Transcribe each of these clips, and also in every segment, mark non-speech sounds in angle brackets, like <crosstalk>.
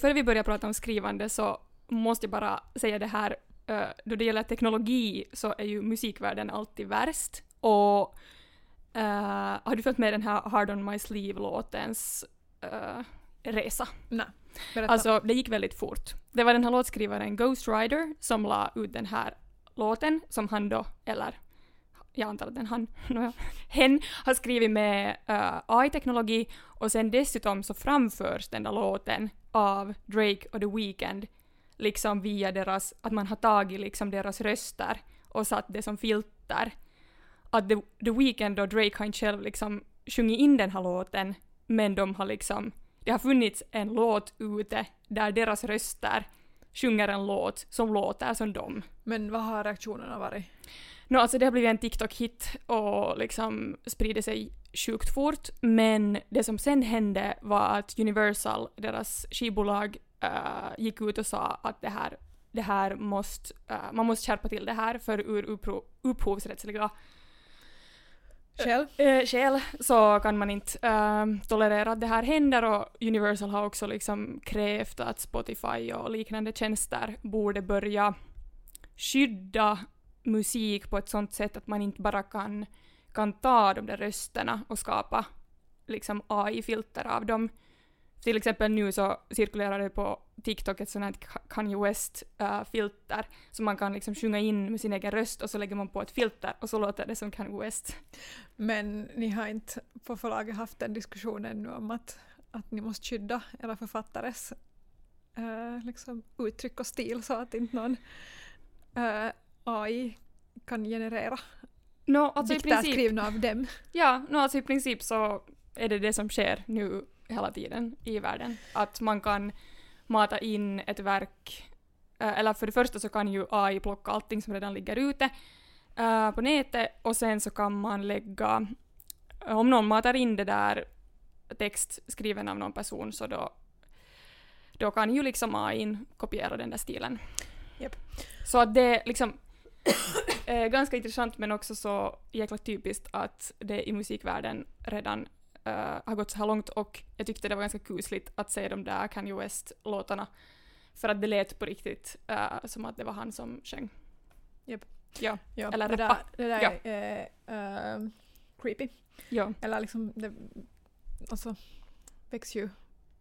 Före vi börjar prata om skrivande så måste jag bara säga det här. eh, då det gäller teknologi så är ju musikvärlden alltid värst. Och eh, har du följt med den här Hard on my sleeve-låtens eh, resa? Nej. Berätta. Alltså, det gick väldigt fort. Det var den här låtskrivaren Ghost Rider som la ut den här låten som han då, eller jag antar att den han, <laughs> no, hen har skrivit med eh, uh, AI-teknologi och sen dessutom så framförs den där låten av Drake och The Weeknd liksom via deras, att man har tagit liksom deras röster och satt det som filter. Att The, The Weeknd och Drake har inte själv liksom sjungit in den här låten men de har liksom det har funnits en låt ute där deras röster sjunger en låt som låter som dem. Men vad har reaktionerna varit? Nå, alltså det har blivit en TikTok-hit och liksom sprider sig sjukt fort, men det som sen hände var att Universal, deras skivbolag, uh, gick ut och sa att det här, det här måste, uh, man måste skärpa till det här för ur uppro- upphovsrättsliga Själv? eh, skäl så kan man inte eh, tolerera att det här händer och Universal har också liksom krävt att Spotify och liknande tjänster borde börja skydda musik på ett sånt sätt att man inte bara kan, kan ta de där rösterna och skapa liksom AI-filter av dem. Till exempel nu så cirkulerar det på TikTok ett sånt här Kanye West-filter äh, så man kan liksom sjunga in med sin egen röst och så lägger man på ett filter och så låter det som Kanye West. Men ni har inte på förlaget haft den diskussionen nu om att, att ni måste skydda era författares uh, liksom uttryck och stil så att inte någon uh, AI kan generera No, alltså i princip, skrivna av dem. ja, no, alltså i princip så är det det som sker nu hela tiden i världen. Att man kan mata in ett verk, eh, eller för det första så kan ju AI plocka allting som redan ligger ute eh, på nätet och sen så kan man lägga, om någon matar in det där text skriven av någon person så då, då kan ju liksom AI kopiera den där stilen. Japp. Så att det liksom <coughs> eh, ganska intressant men också så jäkla typiskt att det i musikvärlden redan eh, har gått så här långt och jag tyckte det var ganska kusligt att se de där Kanye West-låtarna för att det lät på riktigt eh, som att det var han som sjöng. Japp. Ja, Ja, Eller det där, det där Ja. är eh, creepy. ja, Eller liksom, det alltså, väcks ju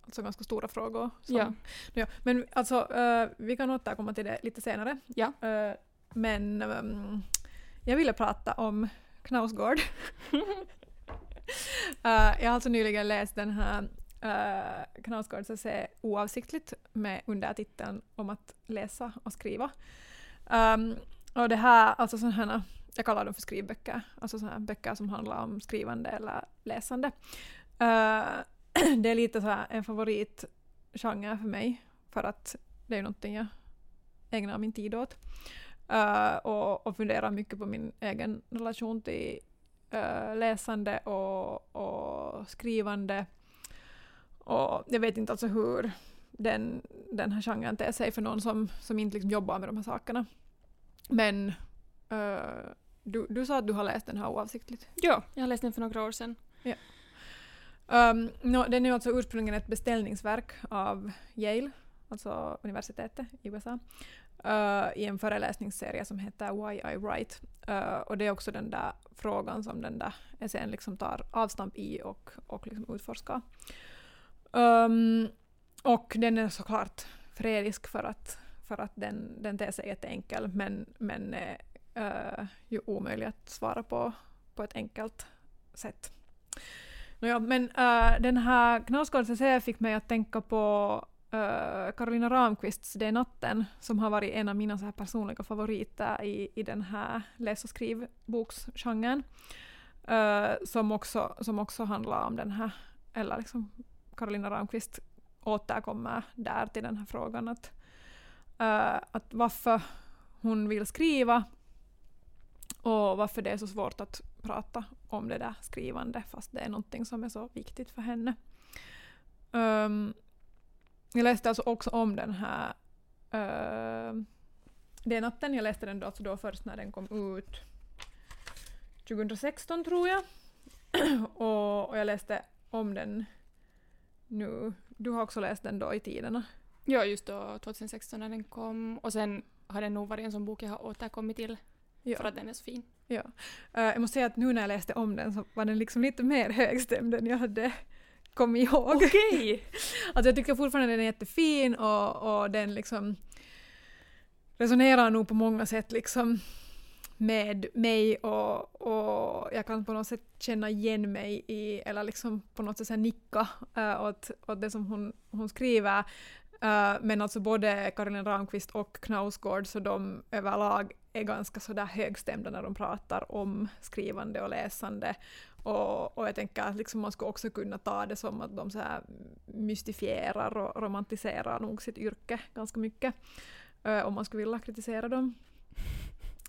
alltså ganska stora frågor. Som, Ja. Ja, men alltså, eh, vi kan återkomma till det lite senare. Ja. Eh, men ehm, jag ville prata om Knausgård. <laughs> Eh, jag har alltså nyligen läst den här uh, Knausgårds essä Oavsiktligt med undertiteln om att läsa och skriva. Um, och det här, alltså sådana här, jag kallar dem för skrivböcker, alltså sådana böcker som handlar om skrivande eller läsande. Eh, <clears throat> det är lite så en favoritgenre för mig, för att det är någonting jag ägnar min tid åt. Eh, och, och funderar mycket på min egen relation till eh, läsande och, och skrivande. Och jag vet inte alltså hur den, den här genren ter sig för någon som, som inte liksom jobbar med de här sakerna. Men eh, du, du sa att du har läst den här oavsiktligt. ja, jag har läst den för några år sedan. Um, no, den är alltså ursprungligen ett beställningsverk av Yale, alltså universitetet i USA, uh, i en föreläsningsserie som heter Why I Write. Uh, och det är också den där frågan som den där essän liksom tar avstamp i och, och liksom utforskar. Um, och den är såklart fredisk för att, för att den, den ter sig jätteenkel men, men är uh, ju omöjlig att svara på på ett enkelt sätt. Nåja, men uh, den här Knausgårds essä fick mig att tänka på Karolina Carolina Ramqvists Det är natten som har varit en av mina så här personliga favoriter i, i den här läs och skrivboksgenren. Uh, som, också, som också handlar om den här, eller liksom Carolina Ramqvist återkommer där till den här frågan att, uh, att varför hon vill skriva och varför det är så svårt att prata om det där skrivande fast det är någonting som är så viktigt för henne. Um, jag läste alltså också om den här uh, Det natten, jag läste den då, alltså då först när den kom ut 2016 tror jag. <clears throat> och, och jag läste om den nu. Du har också läst den då i tiderna. Ja, just då 2016 när den kom. Och sen har den nog varit en sån bok jag har återkommit till Ja. för att den är så fin. Ja. Eh, jag måste säga att nu när jag läste om den så var den liksom lite mer högstämd än jag hade kommit ihåg. Okej! <laughs> Alltså jag tycker fortfarande den är jättefin och, och den liksom resonerar nog på många sätt liksom med mig och, och jag kan på något sätt känna igen mig i, eller liksom på något sätt nicka uh, åt, åt det som hon, hon skriver. Eh, men alltså både Karin Ramqvist och Knausgård så de överlag är ganska sådär högstämda när de pratar om skrivande och läsande. Och, och jag tänker att liksom man skulle också kunna ta det som att de så här mystifierar och romantiserar nog sitt yrke ganska mycket. eh, om man skulle vilja kritisera dem. <laughs>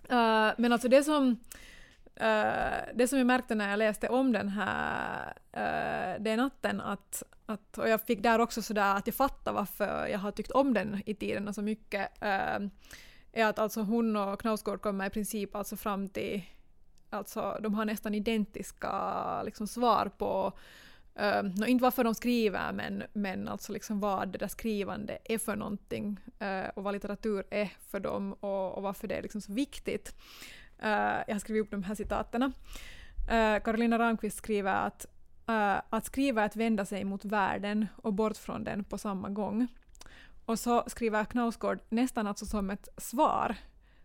Eh, men alltså det som, eh, det som jag märkte när jag läste om den här uh, den natten att, att, och jag fick där också sådär att jag fattar varför jag har tyckt om den i tiderna så mycket, är att alltså hon och Knausgård kommer i princip alltså fram till Alltså, de har nästan identiska liksom, svar på Uh, inte varför de skriver, men, men alltså liksom vad det där skrivande är för någonting uh, och vad litteratur är för dem och, och varför det är liksom så viktigt. Uh, jag har skrivit upp de här citaten. Uh, Carolina Ramqvist skriver att att skriva är att vända sig mot världen och bort från den på samma gång. Och så skriver Knausgård nästan alltså som ett svar.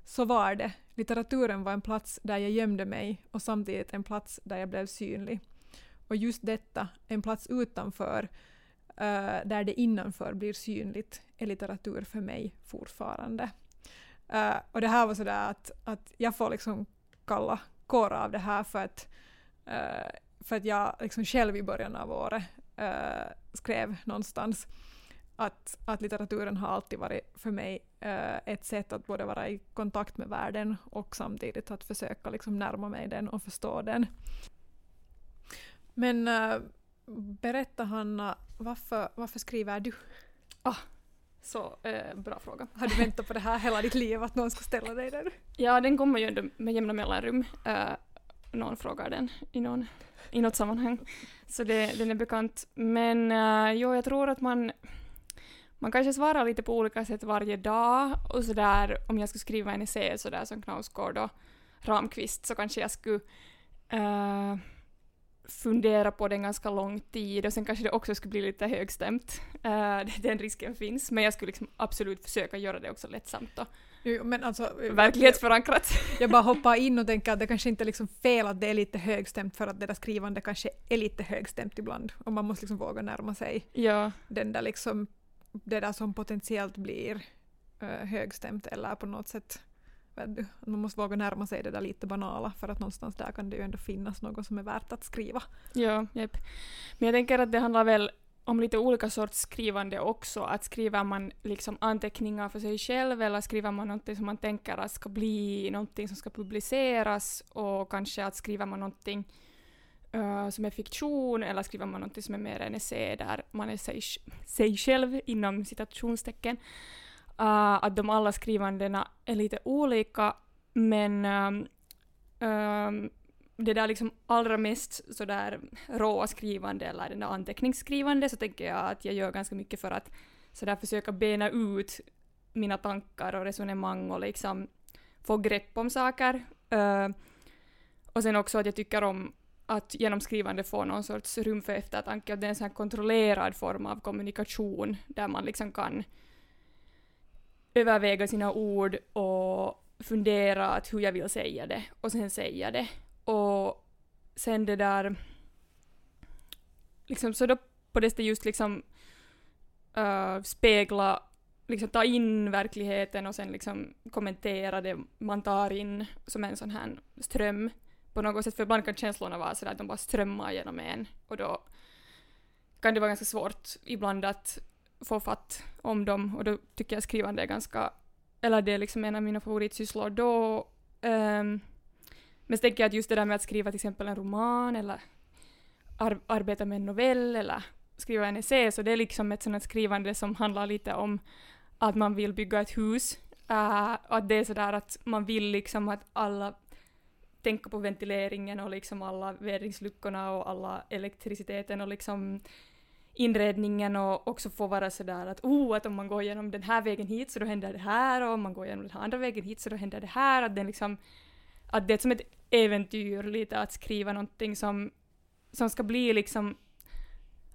Så var det. Litteraturen var en plats där jag gömde mig och samtidigt en plats där jag blev synlig. Och just detta, en plats utanför, eh, där det innanför blir synligt, är litteratur för mig fortfarande. Eh, och det här var sådär att, att jag får liksom kalla kåra av det här för att, eh, för att jag liksom själv i början av året skrev någonstans att, att litteraturen har alltid varit för mig eh, ett sätt att både vara i kontakt med världen och samtidigt att försöka liksom närma mig den och förstå den. Men eh, berätta Hanna, varför, varför skriver du? Så, eh, bra fråga. Har du väntat på det här hela ditt liv, att någon ska ställa dig den? Ja, den kommer ju ändå med jämna mellanrum. Eh, någon frågar den i, någon, i något sammanhang. Så det, den är bekant. Men uh, jo, jag tror att man, man kanske svarar lite på olika sätt varje dag. Och sådär, om jag skulle skriva en essä sådär som Knausgård och Ramqvist så kanske jag skulle eh, fundera på den ganska lång tid och sen kanske det också skulle bli lite högstämt. Eh, <laughs> den risken finns, men jag skulle liksom absolut försöka göra det också lättsamt och Jo, men alltså, verklighetsförankrat. <laughs> Jag bara hoppar in och tänker att det kanske inte är liksom fel att det är lite högstämt för att det där skrivande kanske är lite högstämt ibland och man måste liksom våga närma sig ja, den där liksom, det där som potentiellt blir uh, högstämt eller på något sätt du, man måste våga närma sig det där lite banala för att någonstans där kan det ju ändå finnas något som är värt att skriva. ja, yep. Men jag tänker att det handlar väl om lite olika sorts skrivande också. Att skriver man liksom anteckningar för sig själv eller skriver man någonting som man tänker att ska bli någonting som ska publiceras och kanske att skriver man någonting uh, som är fiktion eller skriver man något som är mer en essä där man är sig, sig själv inom citationstecken. Uh, att de alla skrivandena är lite olika men um, um, det där liksom allra mest sådär råa skrivande eller den där anteckningsskrivande så tänker jag att jag gör ganska mycket för att sådär försöka bena ut mina tankar och resonemang och liksom få grepp om saker. Uh, och sen också att jag tycker om att genom skrivande få någon sorts rum för eftertanke och det är en sån här kontrollerad form av kommunikation där man liksom kan överväga sina ord och fundera att hur jag vill säga det och sen säga det. Och sen det där... Liksom, så då på det sättet just liksom uh, spegla, liksom ta in verkligheten och sen liksom kommentera det man tar in som en sån här ström på något sätt. För ibland kan känslorna vara sådär att de bara strömmar genom en och då kan det vara ganska svårt ibland att få fatt om dem och då tycker jag skrivande är ganska, eller det är liksom en av mina favoritsysslor då. Um, men så tänker jag att just det där med att skriva till exempel en roman eller ar arbeta med en novell eller skriva en essä, så det är liksom ett sånt skrivande som handlar lite om att man vill bygga ett hus. Uh, att det är sådär att man vill liksom att alla tänka på ventileringen och liksom alla vädringsluckorna och alla elektriciteten och liksom inredningen och också få vara sådär att oh, att om man går genom den här vägen hit så då händer det här och om man går genom den här andra vägen hit så då händer det här. Att, den liksom, att det är som ett äventyr lite att skriva någonting som, som ska bli liksom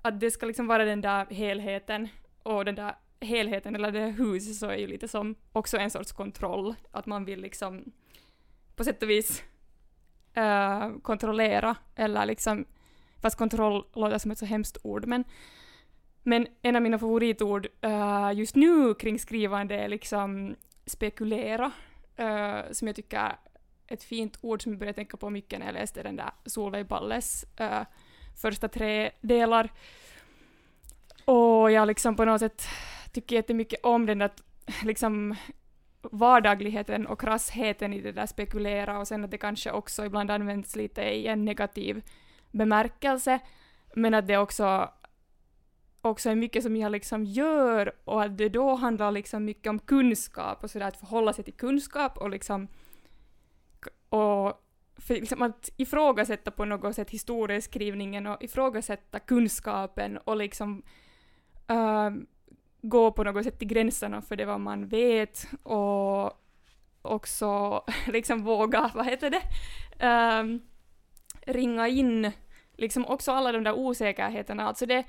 att det ska liksom vara den där helheten och den där helheten eller det huset så är ju lite som också en sorts kontroll. Att man vill liksom på sätt och vis uh, kontrollera eller liksom fast kontroll låter som ett så hemskt ord men men en av mina favoritord uh, just nu kring skrivande är liksom spekulera, uh, som jag tycker är ett fint ord som jag började tänka på mycket när jag läste den där Solveig Balles uh, första tre delar. Och jag liksom på något sätt tycker jättemycket om den där liksom vardagligheten och krassheten i det där spekulera och sen att det kanske också ibland används lite i en negativ bemärkelse men att det också också är mycket som jag liksom gör och att det då handlar liksom mycket om kunskap och sådär att förhålla sig till kunskap och liksom och för liksom att ifrågasätta på något sätt historieskrivningen och ifrågasätta kunskapen och liksom uh, gå på något sätt till gränserna för det vad man vet och också <laughs> liksom våga, vad heter det, uh, ringa in liksom också alla de där osäkerheterna. Alltså det,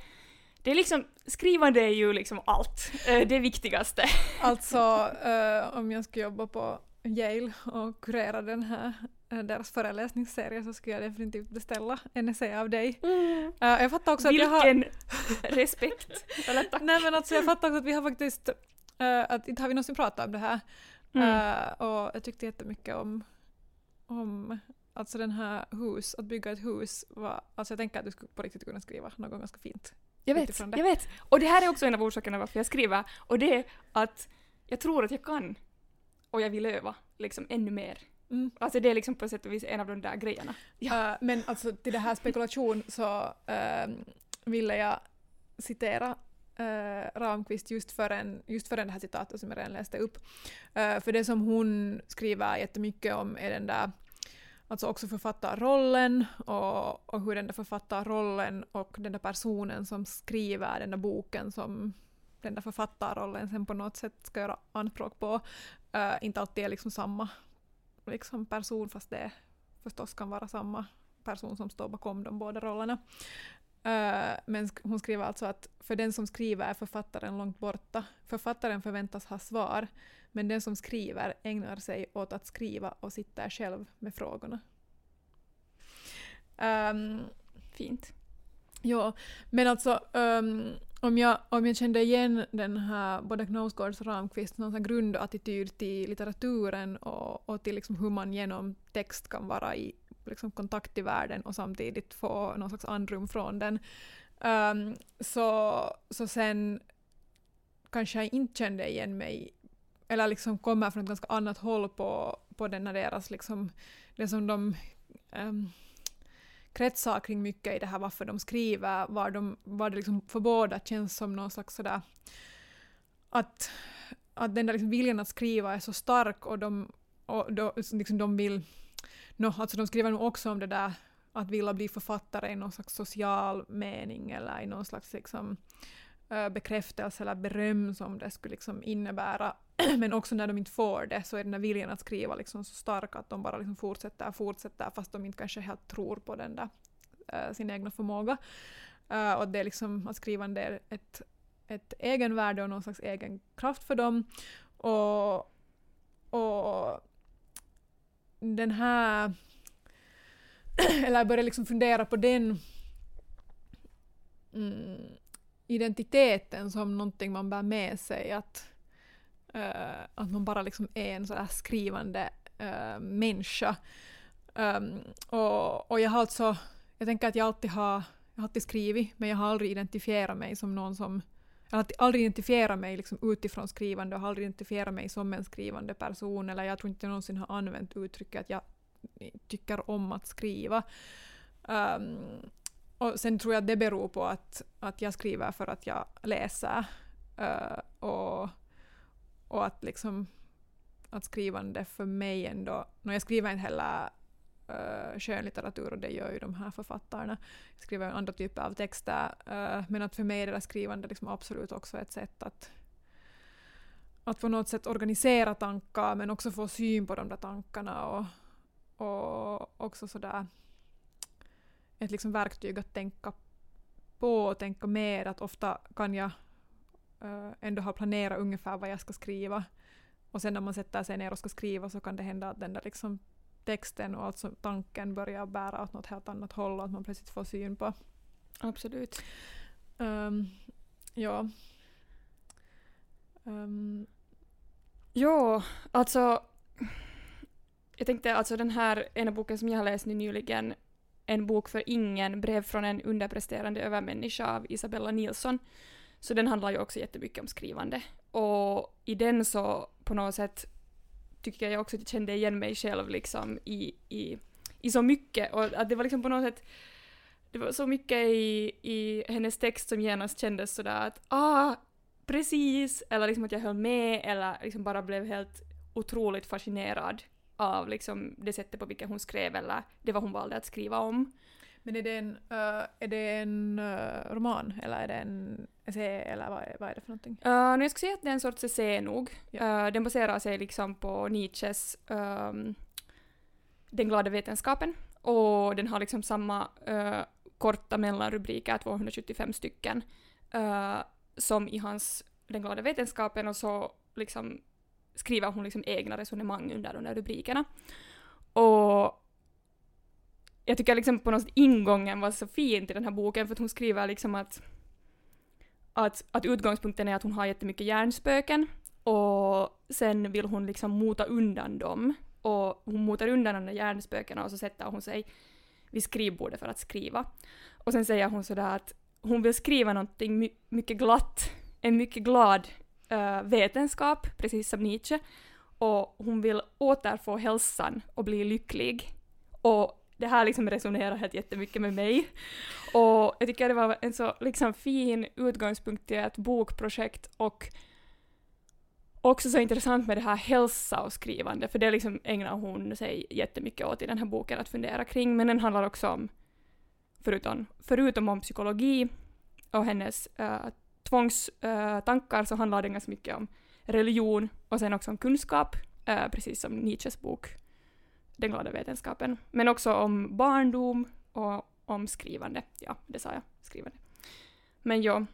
det är liksom, skrivande är ju liksom allt, uh, det viktigaste. Alltså uh, <laughs> om jag skulle jobba på Yale och kurera den här Eh, deras föreläsningsserie så skulle jag definitivt beställa en essä av dig. Mm. Uh, jag fattar också Vilken att jag har... <laughs> respekt! Eller tack. Nej men alltså jag fattar också att vi har faktiskt, uh, att inte har vi någonsin pratat om det här. Mm. Uh, och jag tyckte jättemycket om, om alltså den här hus, att bygga ett hus var, alltså jag tänker att du skulle på riktigt kunna skriva något ganska fint. Jag vet, jag vet. Och det här är också en av orsakerna varför jag skriver, och det är att jag tror att jag kan. Och jag vill öva liksom ännu mer. Mm. Alltså det är liksom på sätt och vis en av de där grejerna. Ja. Uh, men alltså till det här spekulation så uh, ville jag citera uh, Ramqvist just för, en, just för det här citatet som jag redan läste upp. Uh, för det som hon skriver jättemycket om är den där Alltså också författarrollen och, och hur den där författarrollen och den där personen som skriver den där boken som den där författarrollen sen på något sätt ska göra anspråk på, uh, inte alltid är liksom samma liksom person fast det förstås kan vara samma person som står bakom de båda rollerna. Uh, men hon skriver alltså att för den som skriver är författaren långt borta. Författaren förväntas ha svar, men den som skriver ägnar sig åt att skriva och sitter själv med frågorna. Um, Fint. Ja, men alltså um, om jag, om jag kände igen den här både Knausgårds och Ramqvists någon grundattityd till litteraturen och, och till liksom hur man genom text kan vara i liksom kontakt i världen och samtidigt få någon slags andrum från den. Um, så, så sen kanske jag inte kände igen mig eller liksom kommer från ett ganska annat håll på, på denna deras liksom, det som de um, kretsar kring mycket i det här varför de skriver, var, de, var det liksom för båda känns som någon slags sådär att, att den där liksom viljan att skriva är så stark och de, och då, liksom de vill, no, alltså de skriver nog också om det där att vilja bli författare i någon slags social mening eller i någon slags liksom, bekräftelse eller beröm som det skulle liksom innebära. <clears throat> Men också när de inte får det så är den där viljan att skriva liksom så stark att de bara liksom fortsätter och fortsätter fast de inte kanske helt tror på den där, äh, sin egna förmåga. Äh, och det är liksom att skrivande är ett, ett egenvärde och någon slags egen kraft för dem. Och, och den här... <clears throat> eller jag började liksom fundera på den mm, identiteten som någonting man bär med sig. Att, uh, att man bara liksom är en sådär skrivande uh, människa. Um, och, och jag har alltså, jag tänker att jag alltid har, jag har alltid skrivit men jag har aldrig identifierat mig som någon som jag har aldrig identifierat mig liksom utifrån skrivande och har aldrig identifierat mig som en skrivande person eller jag tror inte jag någonsin har använt uttrycket att jag tycker om att skriva. Um, och sen tror jag att det beror på att, att jag skriver för att jag läser. Uh, och, och att liksom att skrivande för mig ändå, no, jag skriver inte heller uh, skönlitteratur och det gör ju de här författarna. Jag Skriver andra typer av texter uh, men att för mig är det där skrivande liksom absolut också ett sätt att att på något sätt organisera tankar men också få syn på de där tankarna och, och också sådär ett liksom verktyg att tänka på och tänka med. Att ofta kan jag uh, ändå ha planerat ungefär vad jag ska skriva och sen när man sätter sig ner och ska skriva så kan det hända att den där liksom texten och alltså tanken börjar bära åt något helt annat håll och att man plötsligt får syn på. Absolut. Um, ja. Um, ja, alltså jag tänkte alltså den här ena boken som jag har läst nu nyligen, en bok för ingen, brev från en underpresterande övermänniska av Isabella Nilsson. Så den handlar ju också jättemycket om skrivande. Och i den så på något sätt tycker jag också att jag kände igen mig själv liksom i, i, i så mycket och att det var liksom på något sätt det var så mycket i, i hennes text som genast kändes sådär att ah, precis, eller liksom att jag höll med eller liksom bara blev helt otroligt fascinerad av liksom det sättet på vilket hon skrev eller det vad hon valde att skriva om. Men är det en, uh, är det en uh, roman eller är det en essä eller vad är, vad är det för någonting? Uh, jag skulle säga att det är en sorts essä nog. Ja. Uh, den baserar sig liksom på Nietzsches um, Den glada vetenskapen och den har liksom samma uh, korta mellanrubriker, 275 stycken, som i hans Den glada vetenskapen och så liksom skriver hon liksom egna resonemang under de där rubrikerna. Och jag tycker liksom på något sätt ingången var så fin till den här boken för att hon skriver liksom att, att, att utgångspunkten är att hon har jättemycket hjärnspöken och sen vill hon liksom mota undan dem och hon motar undan de där hjärnspökena och så sätter hon sig vid skrivbordet för att skriva. Och sen säger hon sådär att hon vill skriva någonting my mycket glatt, en mycket glad uh, vetenskap, precis som Nietzsche, och hon vill återfå hälsan och bli lycklig. Och det här liksom resonerar helt jättemycket med mig. Och jag tycker det var en så liksom fin utgångspunkt till ett bokprojekt och också så intressant med det här hälsa och skrivande, för det liksom ägnar hon sig jättemycket åt i den här boken att fundera kring, men den handlar också om, förutom, förutom om psykologi och hennes uh, tvångstankar, uh, så handlar den ganska mycket om religion och sen också om kunskap, uh, precis som Nietzsches bok den glada vetenskapen. Men också om barndom och om skrivande. Ja, det sa jag. Skrivande. Men ja.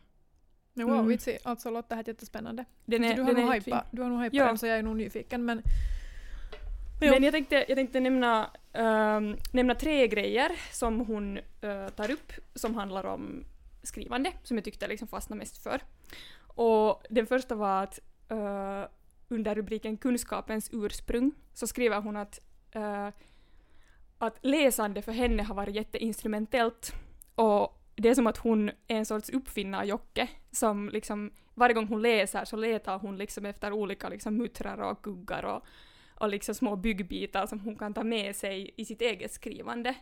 Wow, mm. vitsi. Alltså låter det här jättespännande. Den är, du, har den nog hypa, du har nog hypat ja. den så jag är nog nyfiken men... Men jag tänkte, jag tänkte nämna, um, nämna tre grejer som hon uh, tar upp som handlar om skrivande, som jag tyckte liksom fastnade mest för. Och den första var att uh, under rubriken Kunskapens ursprung så skriver hon att uh, att läsande för henne har varit jätteinstrumentellt och det är som att hon är en sorts uppfinnarjocke som liksom varje gång hon läser så letar hon liksom efter olika liksom muttrar och kuggar och, och liksom små byggbitar som hon kan ta med sig i sitt eget skrivande.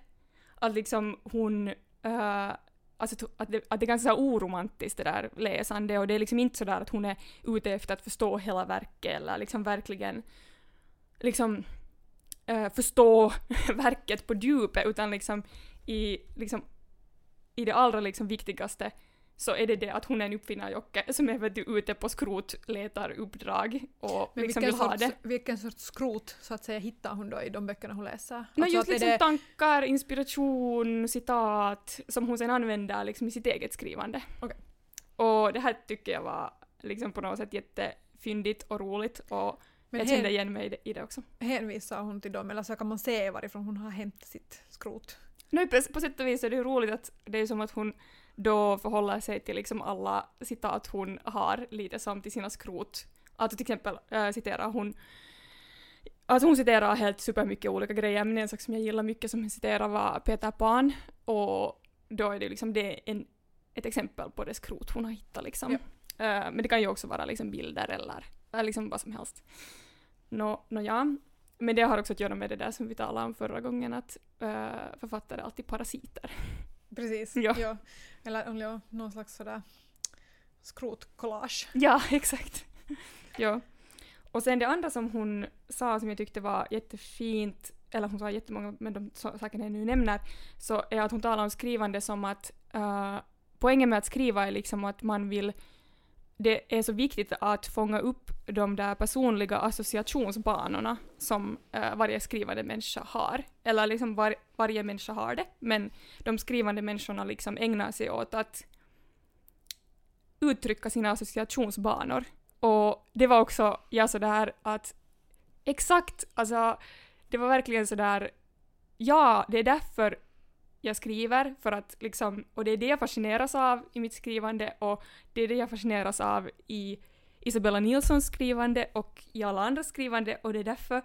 Att liksom hon uh, Alltså att det, att det är ganska oromantiskt det där läsande och det är liksom inte sådär att hon är ute efter att förstå hela verket eller liksom verkligen liksom äh, förstå <laughs> verket på djupet utan liksom i, liksom, i det allra liksom viktigaste så är det det att hon är en uppfinnarjocke som är vet du, ute på skrotledaruppdrag och Men liksom vill sorts, ha det. Vilken sorts skrot så att säga hittar hon då i de böckerna hon läser? No, alltså just liksom det... tankar, inspiration, citat som hon sen använder liksom i sitt eget skrivande. Okay. Och det här tycker jag var liksom på något sätt jättefyndigt och roligt och Men jag kände igen mig i det också. Hänvisar hon till dem eller så kan man se varifrån hon har hämtat sitt skrot? No, på, på sätt och vis är det ju roligt att det är som att hon då förhåller sig till liksom alla citat hon har lite som till sina skrot. Alltså till exempel äh, citerar hon Alltså hon citerar helt supermycket olika grejer, men en sak som jag gillar mycket som hon citerar var Peter Pan, och då är det liksom det en, ett exempel på det skrot hon har hittat liksom. Ja. Uh, men det kan ju också vara liksom bilder eller, eller liksom vad som helst. Nå, no, no, ja. Men det har också att göra med det där som vi talade om förra gången, att uh, författare är alltid parasiter. Precis. Ja. ja. Eller ja, någon slags sådär skrotkollage. Ja, <laughs> exakt. ja. Och sen det andra som hon sa som jag tyckte var jättefint eller hon sa jättemånga, men de sakerna jag nu nämner, så är att hon talar om skrivande som att uh, poängen med att skriva är liksom att man vill det är så viktigt att fånga upp de där personliga associationsbanorna som uh, varje skrivande människa har. Eller liksom var, varje människa har det, men de skrivande människorna liksom ägnar sig åt att uttrycka sina associationsbanor. Och det var också jag sådär att exakt, alltså det var verkligen sådär ja, det är därför jag skriver, för att liksom, och det är det jag fascineras av i mitt skrivande och det är det jag fascineras av i Isabella Nilssons skrivande och i alla andra skrivande och det är därför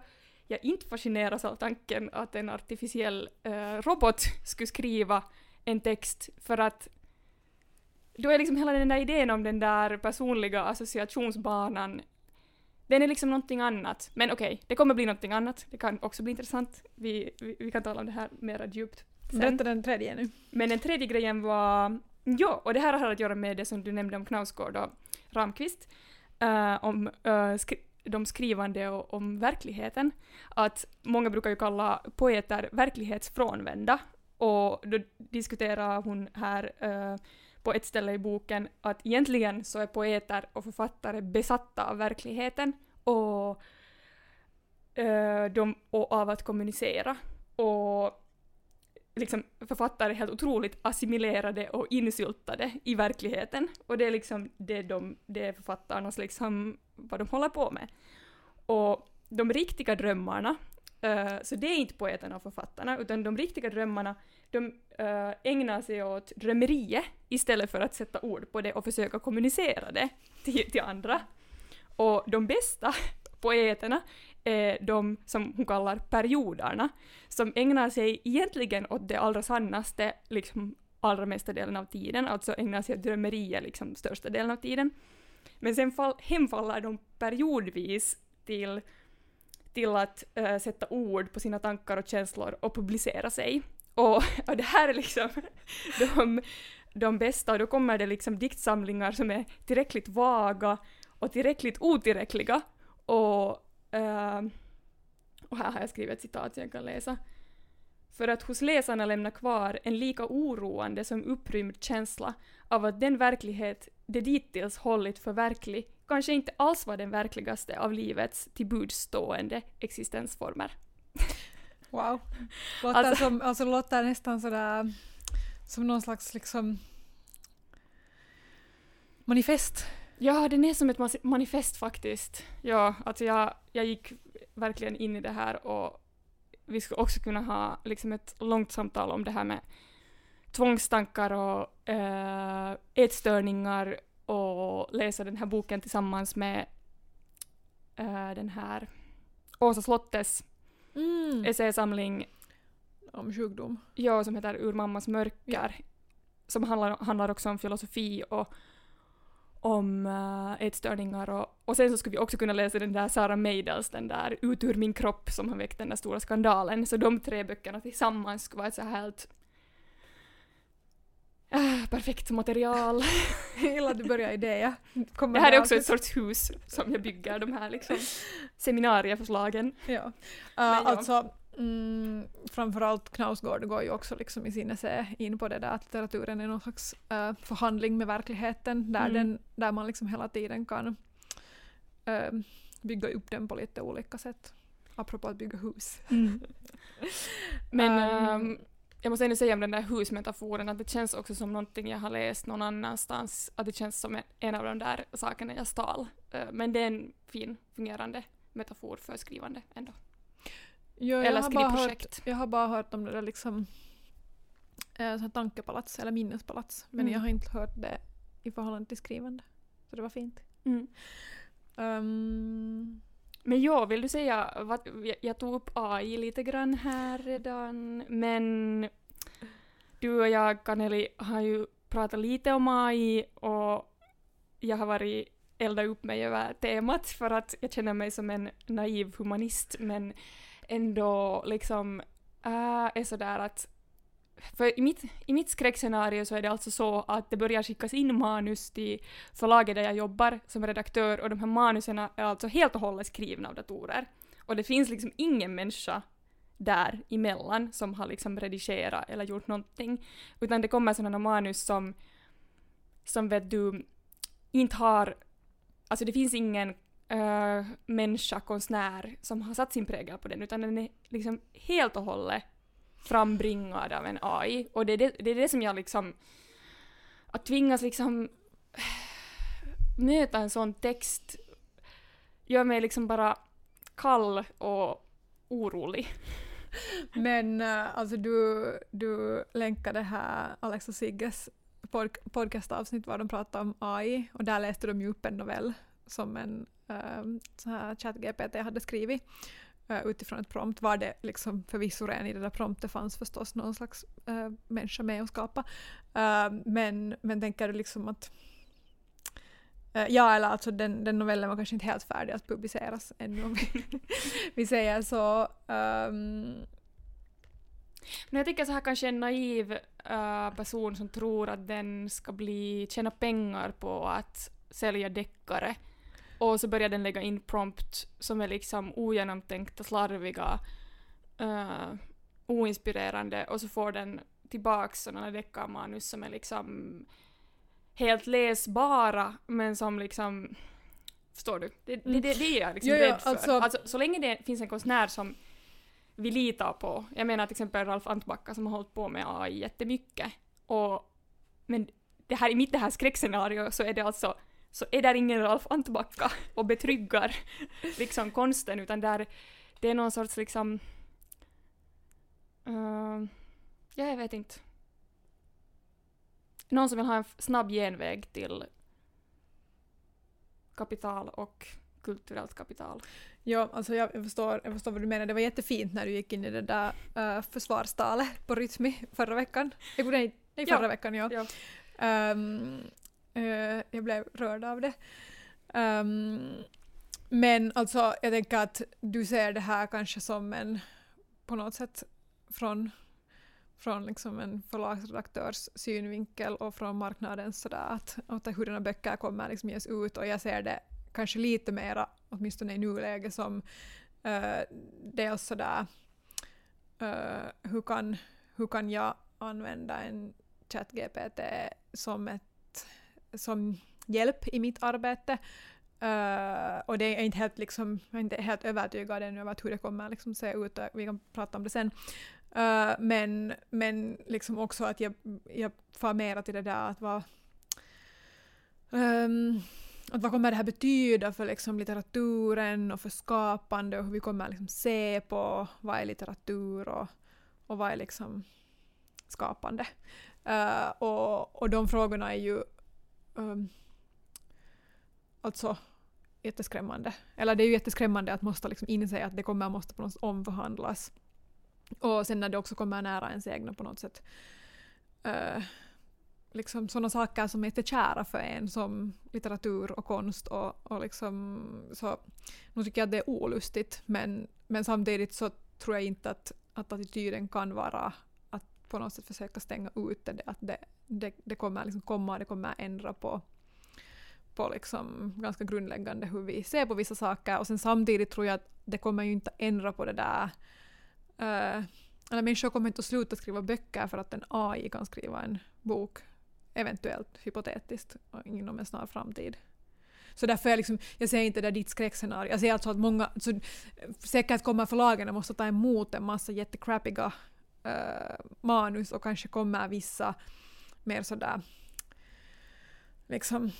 jag inte fascineras av tanken att en artificiell eh, robot skulle skriva en text för att då är liksom hela den där idén om den där personliga associationsbanan den är liksom någonting annat. Men okej, det kommer bli någonting annat. Det kan också bli intressant. Vi, vi, vi kan tala om det här mera djupt sen. Berätta den tredje nu. Men den tredje grejen var, ja, och det här har att göra med det som du nämnde om Knausgård och Ramqvist, eh, om eh, skri de skrivande och om verkligheten. Att många brukar ju kalla poeter verklighetsfrånvända, och då diskuterar hon här eh, på ett ställe i boken att egentligen så är poeter och författare besatta av verkligheten och, eh, de, och av att kommunicera. Och liksom författare är helt otroligt assimilerade och insyltade i verkligheten. Och det är liksom det, de, det är författarnas liksom vad de håller på med. Och de riktiga drömmarna, uh, så det är inte poeterna och författarna, utan de riktiga drömmarna, de uh, ägnar sig åt drömmeriet istället för att sätta ord på det och försöka kommunicera det till, till andra. Och de bästa <laughs> poeterna är de som hon kallar perioderna, som ägnar sig egentligen åt det allra sannaste, liksom allra mesta delen av tiden, alltså ägnar sig åt drömmerier liksom största delen av tiden. Men sen fall, hemfaller de periodvis till, till att äh, sätta ord på sina tankar och känslor och publicera sig. Och, <laughs> och det här är liksom <laughs> de, de bästa, och då kommer det liksom diktsamlingar som är tillräckligt vaga och tillräckligt otillräckliga och Uh, och här har jag skrivit ett citat som jag kan läsa. För att hos läsarna lämna kvar en lika oroande som upprymd känsla av att den verklighet de dittills hållit för verklig kanske inte alls var den verkligaste av livets tillbudstående existensformer. <laughs> Wow. Låter, Alltså- som, alltså, låter nästan sådär som någon slags liksom manifest. Ja, den är som ett manifest faktiskt. Ja, alltså jag, jag gick verkligen in i det här och vi skulle också kunna ha liksom ett långt samtal om det här med tvångstankar och eh, ätstörningar och läsa den här boken tillsammans med eh, den här Åsa Slottes Mm. essäsamling Om sjukdom. ja, som heter Ur mammas mörker, som handlar, handlar också om filosofi och om uh, ätstörningar och, och sen så skulle vi också kunna läsa den där Sara Meidels, den där Ut ur min kropp som har väckt den där stora skandalen. Så de tre böckerna tillsammans skulle vara ett så här helt äh, perfekt material. <laughs> Jag gillar att du börjar i det. Ja. Det här är också ett sorts hus som jag bygger, de här liksom <laughs> seminarieförslagen. Ja. Uh, ja. Alltså, mm, framförallt Knausgård går ju också liksom i sin essä in på det där att litteraturen är någon slags eh, förhandling med verkligheten där, Mm. den, där man liksom hela tiden kan eh, bygga upp den på lite olika sätt. Apropå att bygga hus. <laughs> Men Um, jag måste ändå säga om den där husmetaforen att det känns också som någonting jag har läst någon annanstans, att det känns som en, en av de där sakerna jag stal. Eh, men det är en fin, fungerande metafor för skrivande ändå. Jag, Eller har bara hört, jag har bara hört om det där liksom eh, tankepalats eller minnespalats men Mm. jag har inte hört det i förhållande till skrivande. Så det var fint. Um, Men ja, vill du säga, vad, jag, jag tog upp AI lite grann här redan, men du och jag, Kaneli, har ju pratat lite om AI och jag har varit elda upp mig över temat för att jag känner mig som en naiv humanist men ändå liksom äh, är sådär att för i mitt, i mitt skräckscenario så är det alltså så att det börjar skickas in manus till förlaget där jag jobbar som redaktör och de här manusen är alltså helt och hållet skrivna av datorer. Och det finns liksom ingen människa där emellan som har liksom redigerat eller gjort någonting. Utan det kommer sådana manus som, som vet du, inte har, alltså det finns ingen uh, människa, konstnär, som har satt sin prägel på den, utan den är liksom helt och hållet frambringad av en AI. Och det är det, det, är det som jag liksom, att tvingas liksom <sighs> möta en sån text gör mig liksom bara kall och orolig. <laughs> Men uh, alltså du, du länkade här Alex och Sigges podcastavsnitt var de pratade om AI och där läste de ju upp en novell som en uh, så här ChatGPT hade skrivit uh, utifrån ett prompt var det liksom förvisso redan i det där promptet fanns förstås någon slags uh, människa med och skapa. Men, men tänker du liksom att ja, eller alltså den, den novellen var kanske inte helt färdig att publiceras ännu om vi, <laughs> vi säger så. Um, men jag tycker så här kanske en naiv uh, person som tror att den ska bli, tjäna pengar på att sälja deckare och så börjar den lägga in prompt som är liksom ogenomtänkta, slarviga, uh, oinspirerande och så får den tillbaks sådana deckarmanus som är liksom helt läsbara men som liksom Förstår du? Det, det, det, det är jag liksom mm. rädd för. Alltså, alltså, så länge det finns en konstnär som vi litar på, jag menar till exempel Ralf Antbacka som har hållit på med AI jättemycket, och, men det här, i mitt det här skräckscenario så är det alltså så är där ingen Ralf Antbacka och betryggar liksom konsten utan där det är någon sorts liksom uh, ja, jag vet inte någon som vill ha en snabb genväg till kapital och kulturellt kapital. Ja, alltså jag, jag, förstår, jag förstår vad du menar. Det var jättefint när du gick in i det där uh, försvarstalet på Rytmi förra veckan. Nej, nej förra ja. veckan, ja. ja. Um, uh, jag blev rörd av det. Um, men alltså, jag tänker att du ser det här kanske som en, på något sätt, från från liksom en förlagsredaktörs synvinkel och från marknadens sådär att, att hurdana böcker kommer liksom ges ut och jag ser det kanske lite mera, åtminstone i nuläget, som uh, dels sådär uh, hur, kan, hur kan jag använda en ChatGPT som, ett, som hjälp i mitt arbete Uh, och det är inte helt, liksom, jag är inte helt övertygad ännu över hur det kommer liksom se ut, vi kan prata om det sen. Uh, men, men liksom också att jag, jag far mera till det där att vad, um, att vad kommer det här betyda för liksom litteraturen och för skapande och hur vi kommer liksom se på vad är litteratur och, och vad är liksom skapande. Uh, och, och de frågorna är ju um, alltså jätteskrämmande. Eller det är ju jätteskrämmande att måste liksom inse att det kommer måste på något sätt omförhandlas och sen när det också kommer nära ens egna på något sätt. Uh, liksom sådana saker som är jättekära för en som litteratur och konst och, och liksom så nu tycker jag att det är olustigt men, men samtidigt så tror jag inte att, att attityden kan vara att på något sätt försöka stänga ut det, att det, det, det kommer liksom komma, och det kommer ändra på, på liksom ganska grundläggande hur vi ser på vissa saker och sen samtidigt tror jag att det kommer ju inte ändra på det där Uh, eller människor kommer inte att sluta skriva böcker för att en AI kan skriva en bok, eventuellt hypotetiskt, inom en snar framtid. Så därför är jag, liksom, jag ser inte det ditt skräckscenario. Jag ser alltså att många, så säkert kommer förlagen att måste ta emot en massa jättecrappiga uh, eh, manus och kanske kommer vissa mer sådär liksom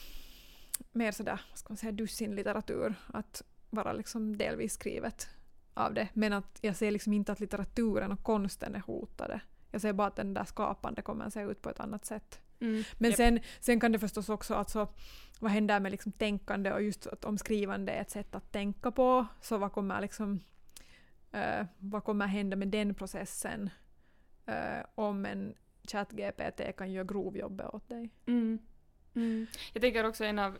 mer sådär, vad ska man säga, dussin litteratur att vara liksom delvis skrivet av det. Men att jag ser liksom inte att litteraturen och konsten är hotade. Jag ser bara att den där skapande kommer att se ut på ett annat sätt. Mm, Men yep. sen, sen kan det förstås också, alltså, vad händer med liksom tänkande och just att om skrivande är ett sätt att tänka på, så vad kommer liksom uh, vad kommer hända med den processen uh, om en ChatGPT kan göra grovjobbet åt dig? Mm. Mm. Jag tänker också en av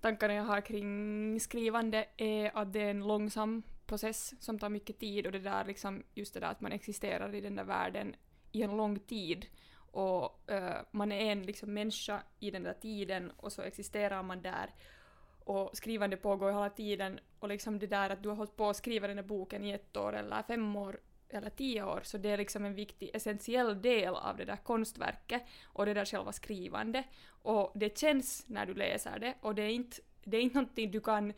tankarna jag har kring skrivande är att det är en långsam process som tar mycket tid och det där liksom, just det där att man existerar i den där världen i en lång tid och uh, man är en liksom människa i den där tiden och så existerar man där och skrivande pågår hela tiden och liksom det där att du har hållit på att skriva den där boken i ett år eller fem år eller tio år så det är liksom en viktig essentiell del av det där konstverket och det där själva skrivande. Och det känns när du läser det och det är inte, det är inte någonting du kan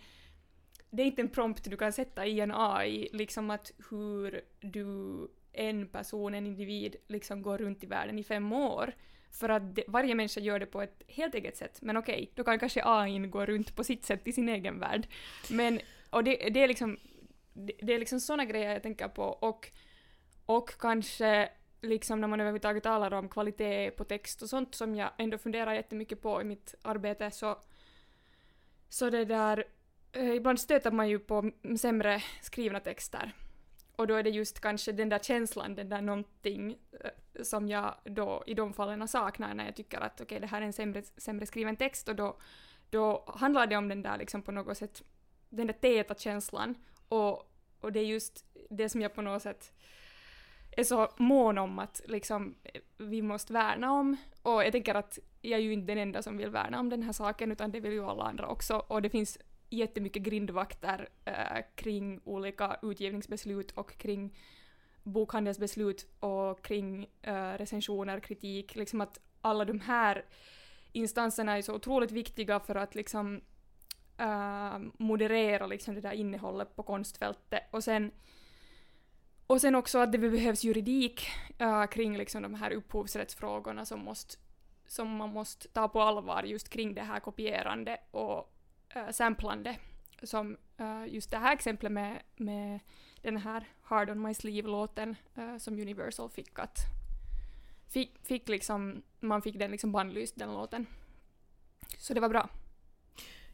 det är inte en prompt du kan sätta i en AI, liksom att hur du, en person, en individ, liksom går runt i världen i fem år. För att det, varje människa gör det på ett helt eget sätt. Men okej, okay, då kan kanske AI gå runt på sitt sätt i sin egen värld. Men, och det, det är liksom, det, det är liksom såna grejer jag tänker på och, och kanske liksom när man överhuvudtaget talar om kvalitet på text och sånt som jag ändå funderar jättemycket på i mitt arbete så, så det där, eh, ibland stöter man ju på sämre skrivna texter. Och då är det just kanske den där känslan, den där någonting eh, som jag då i de fallen saknar när jag tycker att okej okay, det här är en sämre, sämre skriven text och då, då handlar det om den där liksom på något sätt, den där täta känslan och, och det är just det som jag på något sätt är så mån om att liksom vi måste värna om. Och jag tänker att jag är ju inte den enda som vill värna om den här saken utan det vill ju alla andra också. Och det finns jättemycket grindvakter äh, kring olika utgivningsbeslut och kring bokhandelsbeslut och kring äh, recensioner, kritik. Liksom att alla de här instanserna är så otroligt viktiga för att liksom äh, moderera liksom det där innehållet på konstfältet. Och sen och sen också att det behövs juridik äh, kring liksom de här upphovsrättsfrågorna som, måste, som man måste ta på allvar just kring det här kopierande och äh, samplande. Som äh, just det här exemplet med, med den här Hard on my sleeve-låten äh, som Universal fick att fick, fick liksom, man fick den liksom bannlyst den låten. Så det var bra.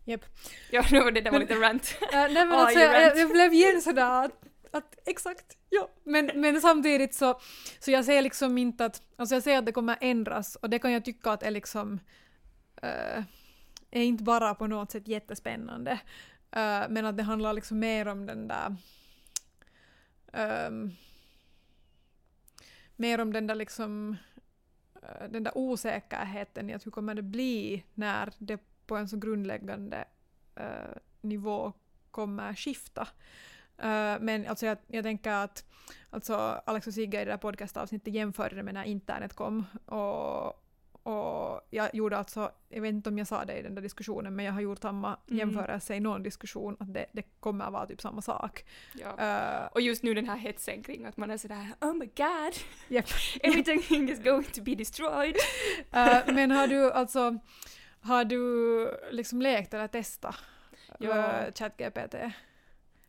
Japp. Ja, <laughs> det var, det, var lite rant. Äh, nej men alltså, jag, jag, blev igen sådär att att exakt, ja. Men, men samtidigt så, så jag ser liksom inte att, alltså jag ser att det kommer ändras och det kan jag tycka att är liksom, uh, är inte bara på något sätt jättespännande. Uh, men att det handlar liksom mer om den där um, mer om den där liksom uh, den där osäkerheten i att hur kommer det bli när det på en så grundläggande nivå kommer skifta. Uh, men alltså jag, jag tänker att alltså Alex och Sigge i det där podcastavsnittet jämförde det med när internet kom. Och, och jag gjorde alltså, jag vet inte om jag sa det i den där diskussionen, men jag har gjort samma mm. jämförelse i någon diskussion, att det, det kommer att vara typ samma sak. Ja. Uh, och just nu den här hetsen kring att man är sådär oh my god, <laughs> yep. <laughs> everything is going to be destroyed. uh, <laughs> men har du alltså, har du liksom lekt eller testat ja. ChatGPT?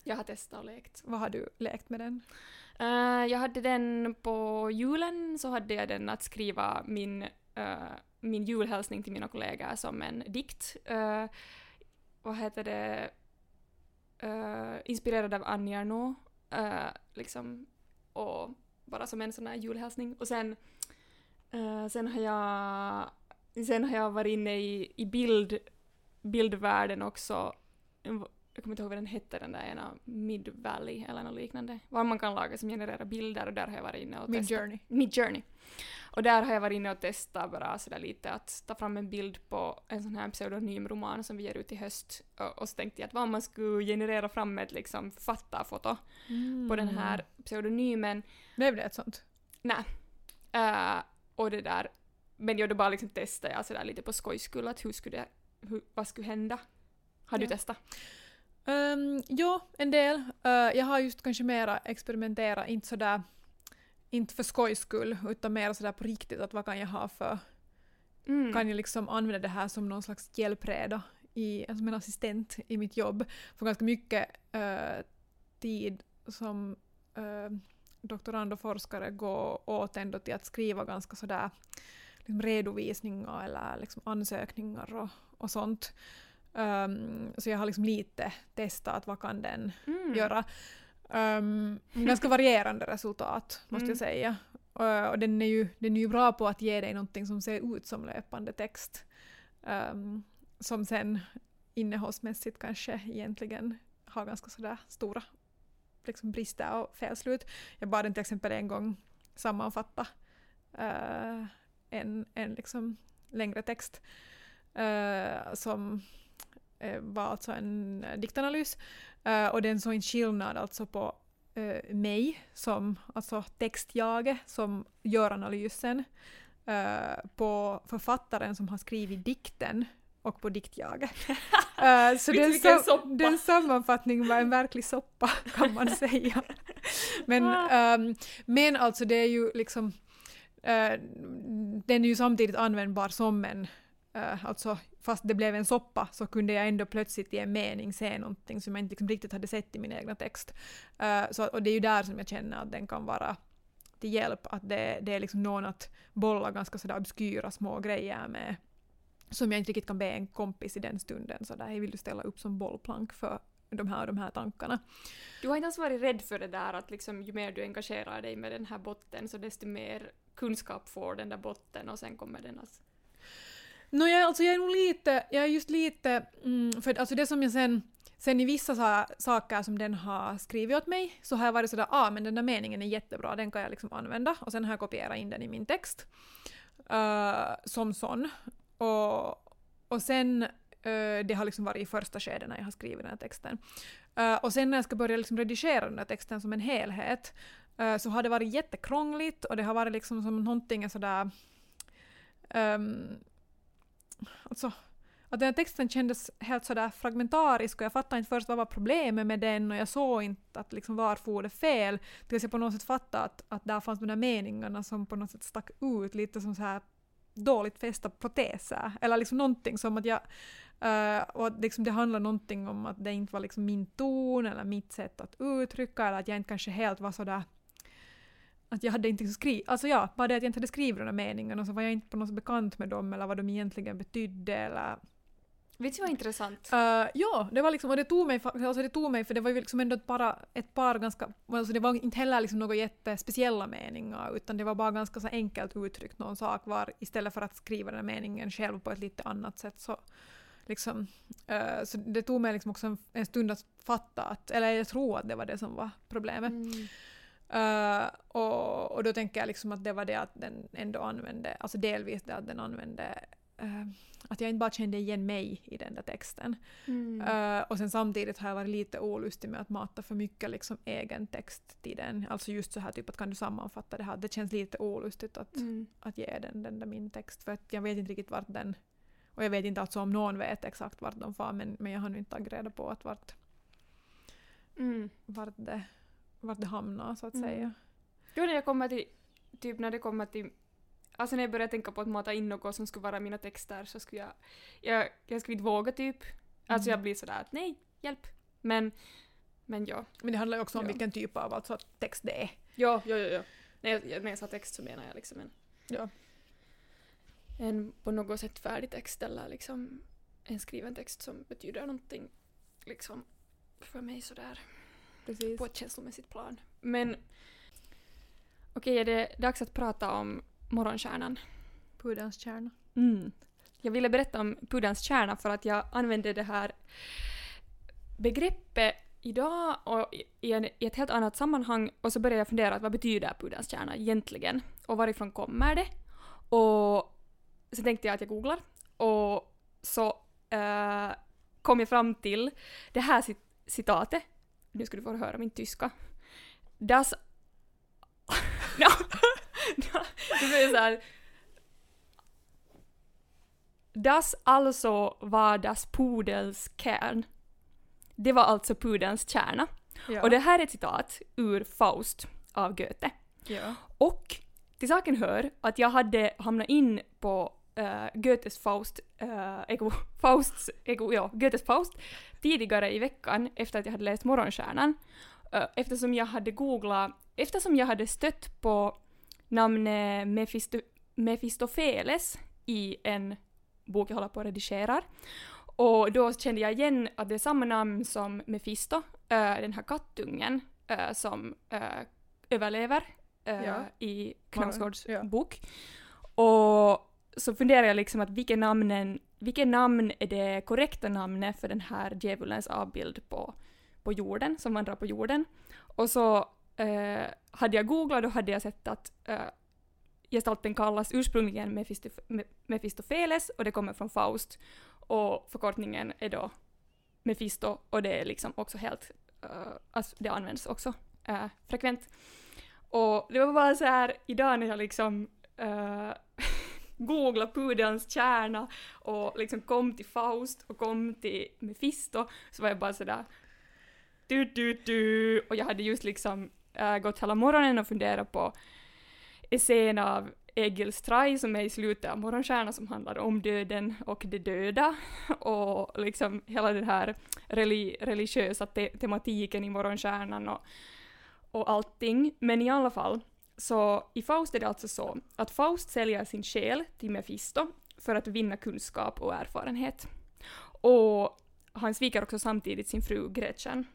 Jag har testat och lekt. Vad har du lekt med den? Uh, jag hade den på julen, så hade jag den att skriva min, uh, min julhälsning till mina kollegor som en dikt. Uh, vad heter det? inspirerad av Annie Arnault, liksom. Och bara som en sån här julhälsning. Och sen, sen har jag Sen har jag varit inne i, i bild, bildvärlden också jag kommer inte ihåg vad den hette, den där ena Mid Valley eller något liknande, var man kan laga som genererar bilder och där har jag varit inne och testat. Mid Journey. Mid Journey. Och där har jag varit inne och testat bara sådär lite att ta fram en bild på en sån här pseudonym roman som vi ger ut i höst och, och så tänkte jag att vad om man skulle generera fram ett liksom författarfoto mm. på den här pseudonymen. Blev det ett sånt? Nej. Uh, och det där, men jag då bara liksom testade jag sådär lite på skojs skull att hur skulle det, hur, vad skulle hända? Har du testat? Um, ja, en del. Uh, jag har just kanske mera experimenterat, inte sådär, inte för skojs skull, utan mer sådär på riktigt att vad kan jag ha för, mm. kan jag liksom använda det här som någon slags hjälpreda, i, alltså en assistent i mitt jobb. För ganska mycket uh, tid som uh, doktorand och forskare går åt ändå till att skriva ganska sådär liksom redovisningar eller liksom ansökningar och, och sånt. Um, så jag har liksom lite testat vad kan den mm. göra. Um, ganska varierande resultat <laughs> måste mm. jag säga. Uh, och den är, ju, den är ju bra på att ge dig någonting som ser ut som löpande text. Um, som sen innehållsmässigt kanske egentligen har ganska sådär stora liksom brister och felslut. Jag bad den till exempel en gång sammanfatta uh, en, en liksom längre text uh, som var alltså en diktanalys. Uh, och den såg en skillnad alltså på eh, mig som, alltså textjaget som gör analysen eh, på författaren som har skrivit dikten och på diktjaget. <laughs> Eh, så den, sam- den sammanfattningen var en verklig soppa kan man <laughs> säga. Men, ehm, men alltså det är ju liksom eh, den är ju samtidigt användbar som en Uh, alltså fast det blev en soppa så kunde jag ändå plötsligt i en mening se någonting som jag inte liksom riktigt hade sett i min egna text. Uh, så, och det är ju där som jag känner att den kan vara till hjälp, att det, det är liksom någon att bolla ganska sådär obskyra små grejer med som jag inte riktigt kan be en kompis i den stunden sådär, hej vill du ställa upp som bollplank för de här och de här tankarna. Du har inte ens varit rädd för det där att liksom, ju mer du engagerar dig med den här botten så desto mer kunskap får den där botten och sen kommer den att... Nå, jag, alltså jag är nog lite, jag är just lite, mm, för alltså det som jag sen, sen i vissa sa, saker som den har skrivit åt mig så har jag varit sådär, ah men den där meningen är jättebra, den kan jag liksom använda och sen har jag kopierat in den i min text. Uh, som sån. Och, och sen, uh, det har liksom varit i första skedet när jag har skrivit den här texten. Uh, och sen när jag ska börja liksom redigera den här texten som en helhet så har det varit jättekrångligt och det har varit liksom som någonting sådär um, alltså, att den här texten kändes helt sådär fragmentarisk och jag fattade inte först vad var problemet med den och jag såg inte att liksom var for det fel. Tills jag på något sätt fattade att, att där fanns de där meningarna som på något sätt stack ut lite som så här dåligt fästa proteser. Eller liksom någonting som att jag... Uh, och att liksom det handlar någonting om att det inte var liksom min ton eller mitt sätt att uttrycka eller att jag inte kanske helt var sådär att jag hade inte skrivit, alltså ja, bara det att jag inte hade skrivit de där meningarna så var jag inte på något sätt bekant med dem eller vad de egentligen betydde eller... Vet du vad intressant? Uh, ja, det var liksom, och det tog mig, alltså det tog mig för det var ju liksom ändå ett, bara, ett par ganska, alltså det var inte heller liksom några jättespeciella meningar utan det var bara ganska så enkelt uttryckt någon sak var istället för att skriva den här meningen själv på ett lite annat sätt så liksom, uh, så det tog mig liksom också en, en stund att fatta att, eller jag tror att det var det som var problemet. Mm. Uh, och, och då tänker jag liksom att det var det att den ändå använde, alltså delvis det att den använde uh, att jag inte bara kände igen mig i den där texten. Mm. Uh, och sen samtidigt har jag varit lite olustig med att mata för mycket liksom egen text till den. Alltså just så här typ att kan du sammanfatta det här. Det känns lite olustigt att, Mm. att ge den, den där min text för att jag vet inte riktigt vart den och jag vet inte alltså om någon vet exakt vart de far men, men jag har nu inte tagit reda på att vart, Mm. vart, det, vart det hamnar så att Mm. säga. Jo, när jag kommer till, typ när det kommer till, alltså när jag börjar tänka på att mata in något som skulle vara mina texter så skulle jag, jag, jag skulle inte våga typ. Alltså jag Mm. blir sådär att nej, hjälp. Men, men ja. Men det handlar ju också om Ja. vilken typ av alltså, text det är. Ja, ja, ja, ja. När jag, när jag sa text så menar jag liksom en, Ja. en på något sätt färdig text eller liksom en skriven text som betyder någonting liksom för mig sådär Precis. på ett känslomässigt plan. Men okej, är det dags att prata om morgonstjärnan? Pudelns kärna. Mm. Jag ville berätta om pudelns kärna för att jag använde det här begreppet idag och i, en, i ett helt annat sammanhang och så började jag fundera att vad betyder pudelns kärna egentligen och varifrån kommer det? Och så tänkte jag att jag googlar och så eh, kom jag fram till det här cit- citatet. Nu ska du få höra min tyska. Das... <laughs> no. det blir så här Das alltså var das Pudels Kern. Det var alltså pudelns kärna. Ja. Och det här är ett citat ur Faust av Goethe. ja. Och till saken hör att jag hade hamnat in på uh, Goethes Faust, uh, ego, <laughs> Fausts, ego, ja, Goethes Faust tidigare i veckan efter att jag hade läst Morgonstjärnan. Uh, eftersom jag hade googlat, eftersom jag hade stött på namnet Mephisto, Mephistopheles i en bok jag håller på att redigera. Och då kände jag igen att det är samma namn som Mephisto, äh, den här kattungen äh, som äh, överlever äh, Ja. i Knausgårds Ja. bok. Och så funderar jag liksom att vilket, namnen, vilket namn är det korrekta namnet för den här djävulens avbild på, på jorden, som vandrar på jorden. Och så eh, hade jag googlat och hade jag sett att eh, gestalten kallas ursprungligen Mephistof- Mephistopheles och det kommer från Faust. Och förkortningen är då Mephisto och det är liksom också helt, uh, alltså det används också äh, frekvent. Och det var bara så här idag när jag liksom äh, <laughs> googla pudelns kärna och liksom kom till Faust och kom till Mephisto så var jag bara sådär du, du, du och jag hade just liksom äh, gått hela morgonen och funderat på essän av Egil Stray som är i slutet av Morgonstjärna som handlar om döden och de döda <laughs> och liksom hela den här reli religiösa te tematiken i Morgonstjärnan och, och allting. Men i alla fall, så i Faust är det alltså så att Faust säljer sin själ till Mefisto för att vinna kunskap och erfarenhet. Och han sviker också samtidigt sin fru Gretchen.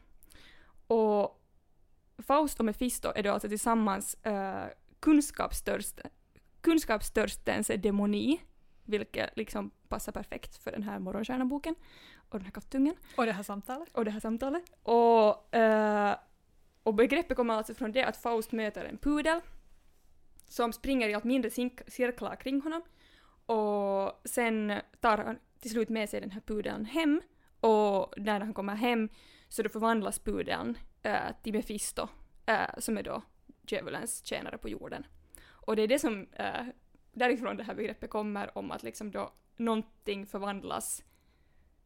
Och Faust och Mefisto är då alltså tillsammans uh, kunskapstörsta, kunskapstörstens demoni, vilket liksom passar perfekt för den här morgonstjärnaboken och den här kattungen. Och det här samtalet. Och det här samtalet. Och, uh, och begreppet kommer alltså från det att Faust möter en pudel som springer i allt mindre cirklar kring honom och sen tar han till slut med sig den här pudeln hem och när han kommer hem så då förvandlas pudeln äh, till Mefisto äh, eh, som är då djävulens tjänare på jorden. Och det är det som äh, därifrån det här begreppet kommer om att liksom då någonting förvandlas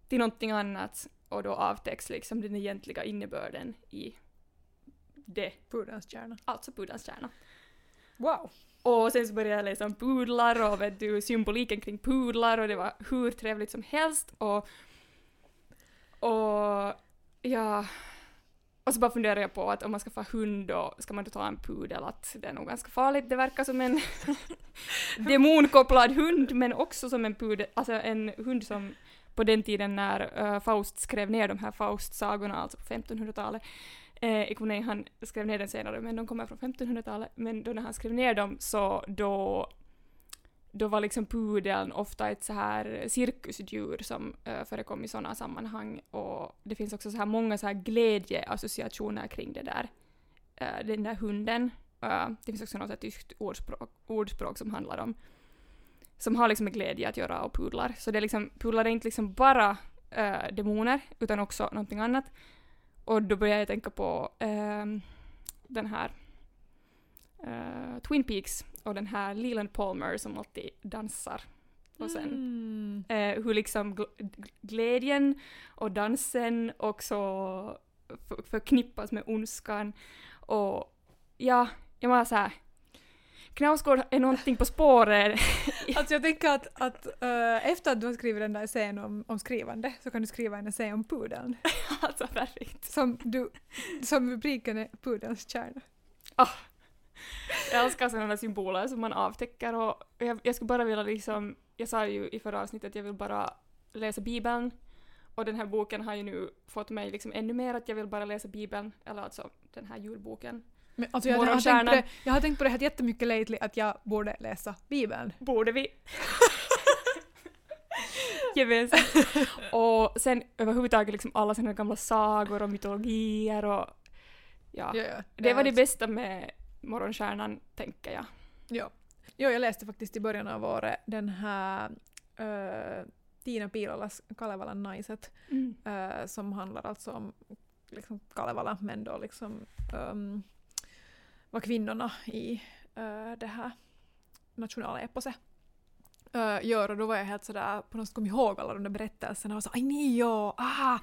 till någonting annat och då avtäcks liksom den egentliga innebörden i det. Pudelns kärna. Alltså pudelns kärna. Wow. Och sen så började jag läsa om pudlar och vet du, symboliken kring pudlar och det var hur trevligt som helst och, och ja, och så bara funderade jag på att om man ska få hund då ska man då ta en pudel, att det är nog ganska farligt. Det verkar som en <laughs> demonkopplad hund men också som en pudel, alltså en hund som på den tiden när uh, Faust skrev ner de här Faust-sagorna, alltså på 1500-talet, Eh, jag han skrev ner den senare, men de kommer från 1500-talet. Men då när han skrev ner dem så då, då var liksom pudeln ofta ett så här cirkusdjur som eh, förekom i sådana sammanhang. Och det finns också så här många så här glädjeassociationer kring det där, eh, den där hunden. Eh, det finns också något så tyskt ordspråk, ordspråk som handlar om som har liksom med glädje att göra och pudlar. Så det är liksom, pudlar är inte liksom bara äh, demoner utan också någonting annat. Och då började jag tänka på um, den här uh, Twin Peaks och den här Leland Palmer som alltid dansar. Och sen mm. uh, hur liksom gl glädjen och dansen också förknippas med ondskan. Och ja, jag var såhär Knausgård är någonting på spåret. <laughs> alltså jag tänker att, att uh, efter att du har skrivit den där essän om, om skrivande så kan du skriva en essä om pudeln. <laughs> alltså perfekt. Som, du, som rubriken är pudelns kärna. Oh. Jag älskar sådana symboler som man avtäcker och jag, jag skulle bara vilja liksom, jag sa ju i förra avsnittet att jag vill bara läsa bibeln och den här boken har ju nu fått mig liksom ännu mer att jag vill bara läsa bibeln, eller alltså den här julboken men, alltså jag, har tänkt på det, jag har tänkt på det här jättemycket lately att jag borde läsa Bibeln. Borde vi? <laughs> Gemensamt. <laughs> och sen överhuvudtaget liksom alla såna gamla sagor och mytologier och ja. ja, ja det, det var det bästa med Morgonstjärnan, tänker jag. Ja. Jo, jag läste faktiskt i början av året den här uh, Tiina Piilolas Kalevalan naiset, mm. uh, som handlar alltså om liksom Kalevala, men då liksom um, vad kvinnorna i uh, det här nationaleposet uh, gör och då var jag helt sådär, på något sätt kom ihåg alla de där berättelserna och så aj nej ja, aha!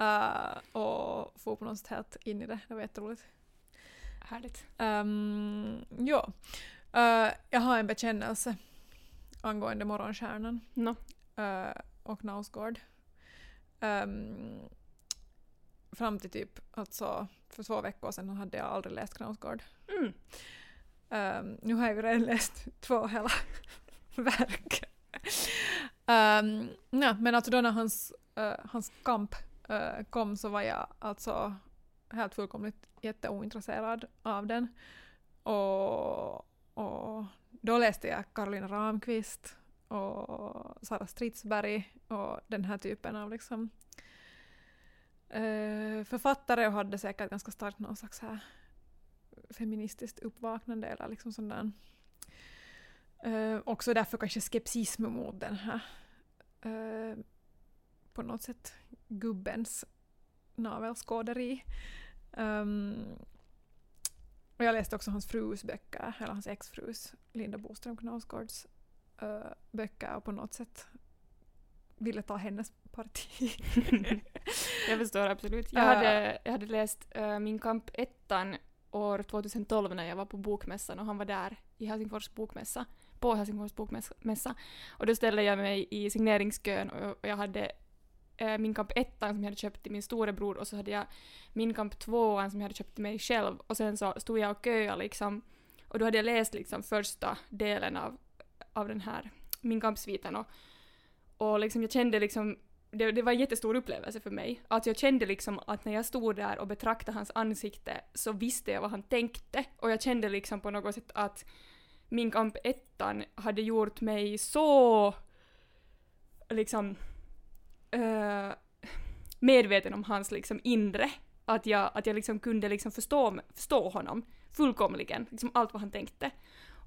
Uh, och få på något sätt helt in i det, det var jätteroligt. Härligt. Um, ja. Uh, jag har en bekännelse angående Morgonstjärnan no. uh, och Knausgård. Um, fram till typ alltså för två veckor sedan hade jag aldrig läst Knausgård. Mm. Um, nu har jag ju redan <laughs> läst två hela <laughs> verk. um, ja, men alltså då när hans, uh, hans kamp uh, kom så var jag alltså helt fullkomligt jätteointresserad av den. Och, och då läste jag Karolina Ramqvist och Sara Stridsberg och den här typen av liksom uh, författare och hade säkert ganska starkt någon slags här feministiskt uppvaknande eller liksom sån där uh, också därför kanske skepsism mot den här uh, på något sätt gubbens navelskåderi. Um, Och jag läste också hans frus böcker, eller hans exfrus, Linda Boström Knausgårds uh, böcker och på något sätt ville ta hennes parti. <laughs> jag förstår absolut. Jag hade, jag hade läst uh, Min kamp ettan år 2012 när jag var på bokmässan och han var där i Helsingfors bokmässa, på Helsingfors bokmässa. Och då ställde jag mig i signeringskön och jag hade äh, Min kamp ettan som jag hade köpt till min storebror och så hade jag Min kamp tvåan som jag hade köpt till mig själv och sen så stod jag och köade liksom och då hade jag läst liksom första delen av, av den här Min kamp-sviten och, och liksom jag kände liksom det, det, var en jättestor upplevelse för mig. Att jag kände liksom att när jag stod där och betraktade hans ansikte så visste jag vad han tänkte och jag kände liksom på något sätt att min kamp ettan hade gjort mig så liksom uh, medveten om hans liksom inre att jag, att jag liksom kunde liksom förstå, förstå honom fullkomligen, liksom allt vad han tänkte.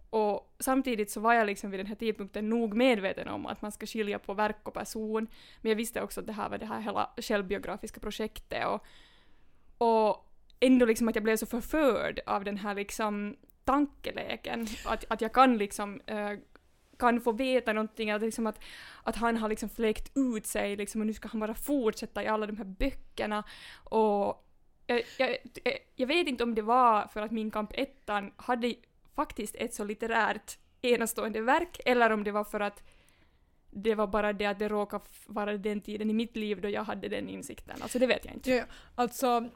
Och samtidigt så var jag liksom vid den här tidpunkten nog medveten om att man ska skilja på verk och person, men jag visste också att det här var det här hela självbiografiska projektet och, och ändå liksom att jag blev så förförd av den här liksom tankeleken, att, att jag kan liksom äh, kan få veta någonting, att, liksom att, att han har liksom fläkt ut sig liksom, och nu ska han bara fortsätta i alla de här böckerna. Och jag, jag, jag vet inte om det var för att min kamp ettan hade faktiskt ett så litterärt enastående verk, eller om det var för att det var bara det att det råkade vara den tiden i mitt liv då jag hade den insikten. Alltså det vet jag inte. Ja, alltså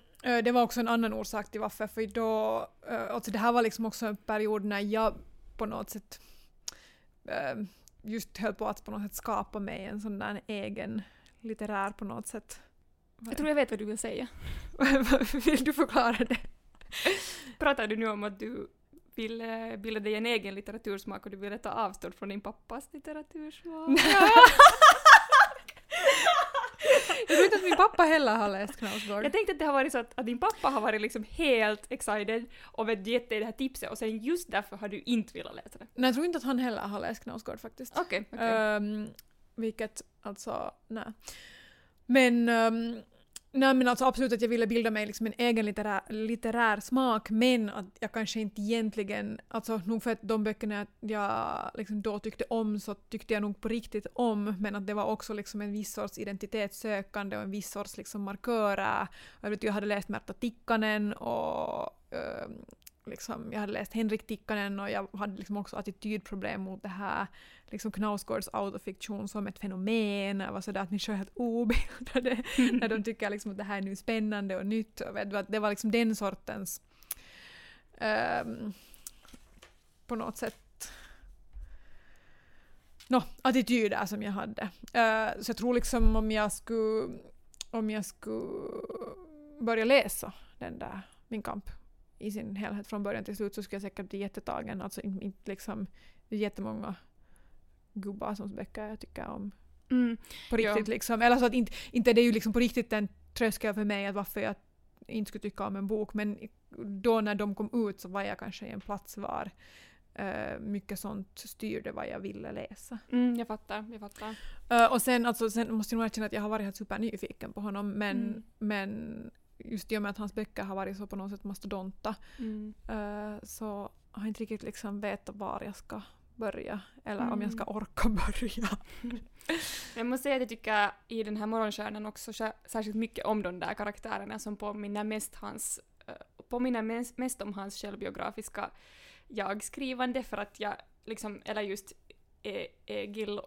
det var också en annan orsak till varför, för då, alltså det här var liksom också en period när jag på något sätt just höll på att på något sätt skapa mig en sån där egen litterär på något sätt. Jag tror jag vet vad du vill säga. <laughs> vill du förklara det? Pratar du nu om att du ville bilda dig en egen litteratursmak och du ville ta avstånd från din pappas litteratursmak. <laughs> Jag tror inte att min pappa heller har läst Knausgård. Jag tänkte att det har varit så att, att din pappa har varit liksom helt excited och vet gett dig det här tipset och sen just därför har du inte velat läsa det. Nej, jag tror inte att han heller har läst Knausgård faktiskt. Okej. Okay, okay. um, vilket alltså, nej. Men um, Nej men alltså absolut att jag ville bilda mig liksom en egen litterär, litterär smak men att jag kanske inte egentligen, alltså nog för att de böckerna jag liksom då tyckte om så tyckte jag nog på riktigt om men att det var också liksom en viss sorts identitetssökande och en viss sorts liksom markörer. Jag, vet, jag hade läst Märta Tikkanen och äh, liksom, jag hade läst Henrik Tikkanen och jag hade liksom också attitydproblem mot det här liksom Knausgårds autofiktion som ett fenomen. Jag var sådär att människor är helt obildade <laughs> när de tycker liksom att det här är nu spännande och nytt. Det var liksom den sortens um, på något sätt no, attityder som jag hade. Uh, så jag tror liksom om jag skulle om jag skulle börja läsa den där Min kamp i sin helhet från början till slut så skulle jag säkert bli jättetagen. Alltså inte, liksom jättemånga gubbar som böcker jag tycker om. Mm. På riktigt ja. liksom. Eller så att inte, inte det är ju liksom på riktigt en tröskel för mig att varför jag inte skulle tycka om en bok men då när de kom ut så var jag kanske i en plats var uh, mycket sånt styrde vad jag ville läsa. Mm, jag fattar, jag fattar. Uh, och sen, alltså, sen måste jag nog erkänna att jag har varit helt supernyfiken på honom men, mm. men just i och med att hans böcker har varit så på något sätt mastodonta mm. uh, så har jag inte riktigt liksom vetat var jag ska börja eller mm. om jag ska mm. orka <laughs> börja. <laughs> jag måste säga att jag tycker i den här morgonstjärnan också särskilt mycket om de där karaktärerna som påminner mest, hans, uh, påminner mest, om hans självbiografiska jag-skrivande för att jag liksom, eller just e Egil,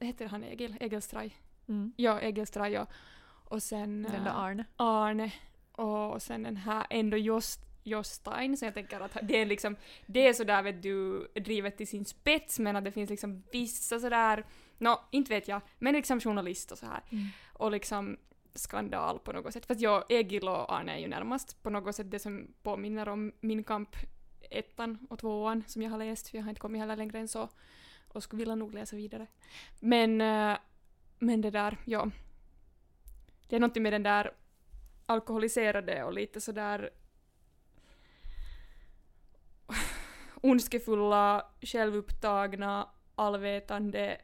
heter han Egil? Egil Straj? Mm. Ja, Egil Straj och och sen... Den där Arne. Arne. Och sen den här ändå just Jostain, så jag tänker att det är liksom, det är sådär vet du, drivet till sin spets men att det finns liksom vissa sådär, nå, no, inte vet jag, men liksom journalist och så här. Mm. Och liksom skandal på något sätt. Fast jag, Egil och Arne är ju närmast på något sätt det som påminner om min kamp ettan och tvåan som jag har läst, för jag har inte kommit heller längre än så och skulle vilja nog läsa vidare. Men, äh, men det där, ja, det är något med den där alkoholiserade och lite sådär ondskefulla, självupptagna, allvetande,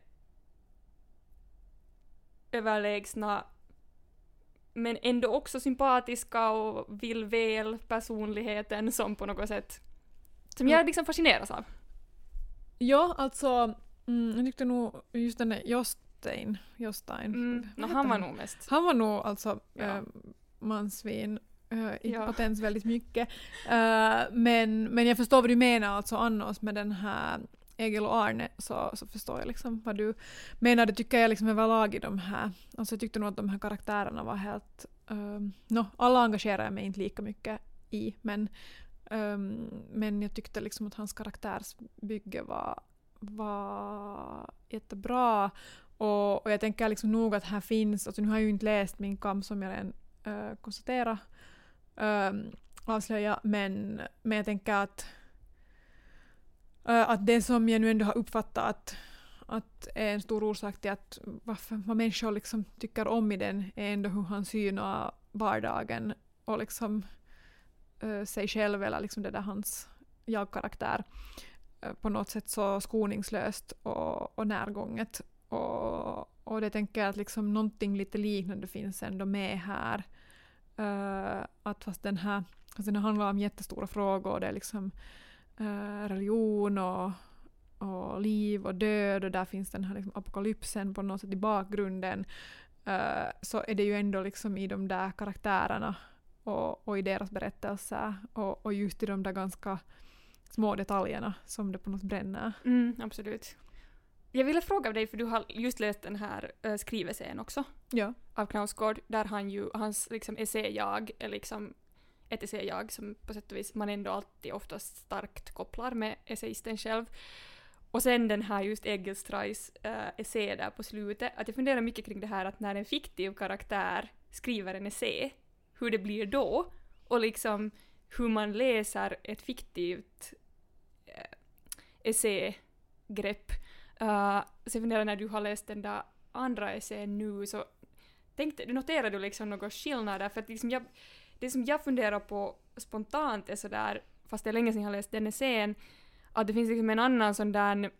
överlägsna men ändå också sympatiska och vill väl personligheten som på något sätt som jag liksom fascineras av. Ja, alltså mm, jag tyckte nog just den där Jostein, Jostein. Mm. No, han var nog mest... Han var nog alltså Ja. äh, mansvin äh, i Ja. potens väldigt mycket. Äh, men, men jag förstår vad du menar alltså annars med den här Egil och Arne så, så förstår jag liksom vad du menar. Det tycker jag liksom överlag i de här. Alltså jag tyckte nog att de här karaktärerna var helt... Um, no, alla engagerar jag mig inte lika mycket i men, ehm, men jag tyckte liksom att hans karaktärsbygge var, var jättebra. Och, och jag tänker liksom nog att här finns, alltså nu har jag ju inte läst min kamp som jag redan eh, äh, konstaterat, äh, ehm, avslöja, men, men jag tänker att, äh, att det som jag nu ändå har uppfattat att, att är en stor orsak till att varför, vad människor liksom tycker om i den är ändå hur han synar vardagen och liksom äh, sig själv eller liksom det där hans jag-karaktär på något sätt så skoningslöst och, och närgånget och, och det tänker jag att liksom någonting lite liknande finns ändå med här. Uh, att fast den här, fast den handlar om jättestora frågor, det är liksom uh, religion och, och liv och död och där finns den här liksom apokalypsen på något sätt i bakgrunden. Uh, så är det ju ändå liksom i de där karaktärerna och, och i deras berättelser och, och just i de där ganska små detaljerna som det på något bränner. Mm, absolut. Jag ville fråga dig, för du har just läst den här uh, skrivelsen också Ja. av Knausgård, där han ju, hans liksom essä-jag är liksom ett essä-jag som på sätt och vis man ändå alltid oftast starkt kopplar med essäisten själv. Och sen den här just Egil Strais uh, essä där på slutet, att jag funderar mycket kring det här att när en fiktiv karaktär skriver en essä, hur det blir då, och liksom hur man läser ett fiktivt uh, essägrepp. Äh, uh, så jag funderar när du har läst den där andra essän nu så tänkte, noterar du liksom några skillnader? För att liksom jag, det som jag funderar på spontant är sådär, fast det är länge sedan jag har läst den essän, att det finns liksom en annan sån där,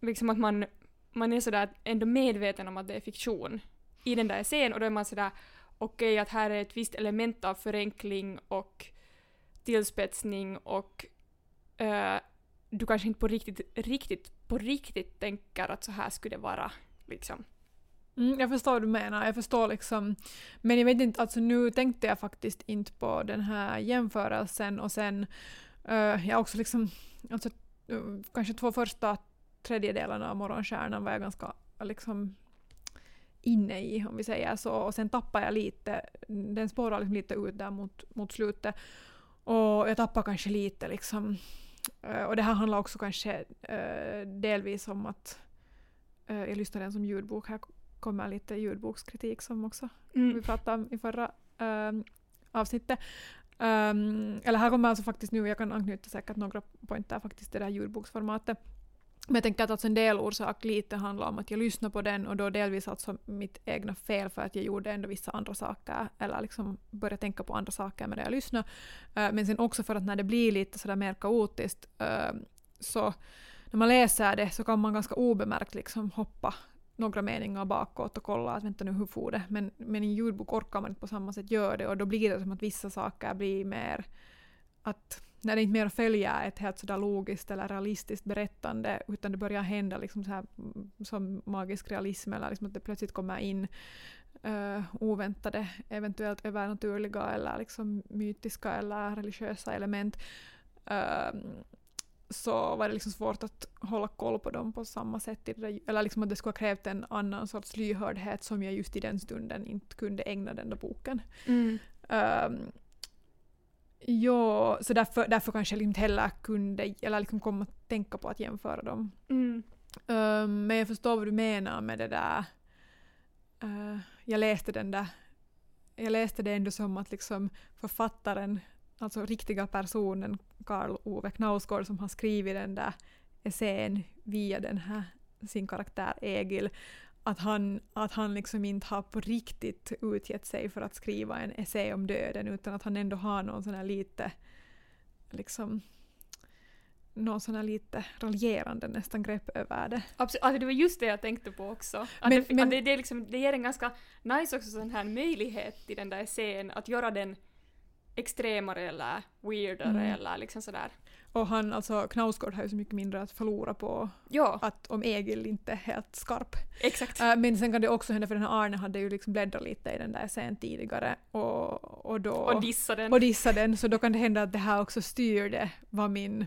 liksom att man, man är sådär ändå medveten om att det är fiktion i den där essän och då är man sådär okej att här är ett visst element av förenkling och tillspetsning och uh, du kanske inte på riktigt, riktigt, på riktigt tänker att så här skulle det vara. Liksom. Mm, jag förstår vad du menar. Jag förstår liksom. Men jag vet inte, alltså nu tänkte jag faktiskt inte på den här jämförelsen och sen uh, jag också liksom, alltså uh, kanske två första tredjedelarna av Morgonstjärnan var jag ganska liksom inne i, om vi säger så. Och sen tappade jag lite, den spårade liksom lite ut där mot, mot slutet. Och jag tappade kanske lite liksom och det här handlar också kanske uh, delvis om att uh, jag lyssnade den som ljudbok. Här kommer lite ljudbokskritik som också Mm. vi pratade om i förra avsnittet. Um, eller här kommer alltså faktiskt nu, jag kan anknyta säkert några pointer faktiskt till det här ljudboksformatet. Men jag tänker att alltså en del orsak lite handlar om att jag lyssnar på den och då delvis alltså mitt egna fel för att jag gjorde ändå vissa andra saker eller liksom började tänka på andra saker med det jag lyssnade. Eh, men sen också för att när det blir lite sådär mer kaotiskt eh, så när man läser det så kan man ganska obemärkt liksom hoppa några meningar bakåt och kolla att vänta nu hur får det. Men, men i en ljudbok orkar man inte på samma sätt göra det och då blir det som att vissa saker blir mer att när det inte mer följer ett helt sådär logiskt eller realistiskt berättande utan det börjar hända liksom så här, mm, som magisk realism eller liksom att det plötsligt kommer in uh, oväntade, eventuellt övernaturliga eller liksom mytiska eller religiösa element. Uh, så var det liksom svårt att hålla koll på dem på samma sätt. Eller liksom att det skulle ha krävt en annan sorts lyhördhet som jag just i den stunden inte kunde ägna den där boken. Mm. Um, ja, så därför, därför kanske jag inte heller kunde, eller liksom kom att tänka på att jämföra dem. Mm. Um, men jag förstår vad du menar med det där. Uh, jag läste den där, jag läste det ändå som att liksom författaren, alltså riktiga personen Karl Ove Knausgård som har skrivit den där essän via den här sin karaktär Egil, att han, att han liksom inte har på riktigt utgett sig för att skriva en essä om döden utan att han ändå har någon sån här lite liksom någon sån här lite raljerande nästan grepp över det. Absolut, alltså det var just det jag tänkte på också. Att, Men- det, men- det, det, liksom, det ger en ganska nice också sån här möjlighet till den där essän att göra den extremare eller weirdare Mm. eller liksom sådär. Och han, alltså Knausgård har ju så mycket mindre att förlora på Ja, att om Egil inte är helt skarp. exakt. Äh, men sen kan det också hända, för den här Arne hade ju liksom bläddrat lite i den där sen tidigare och, och då... och dissa den. och dissa den, så då kan det hända att det här också styrde vad min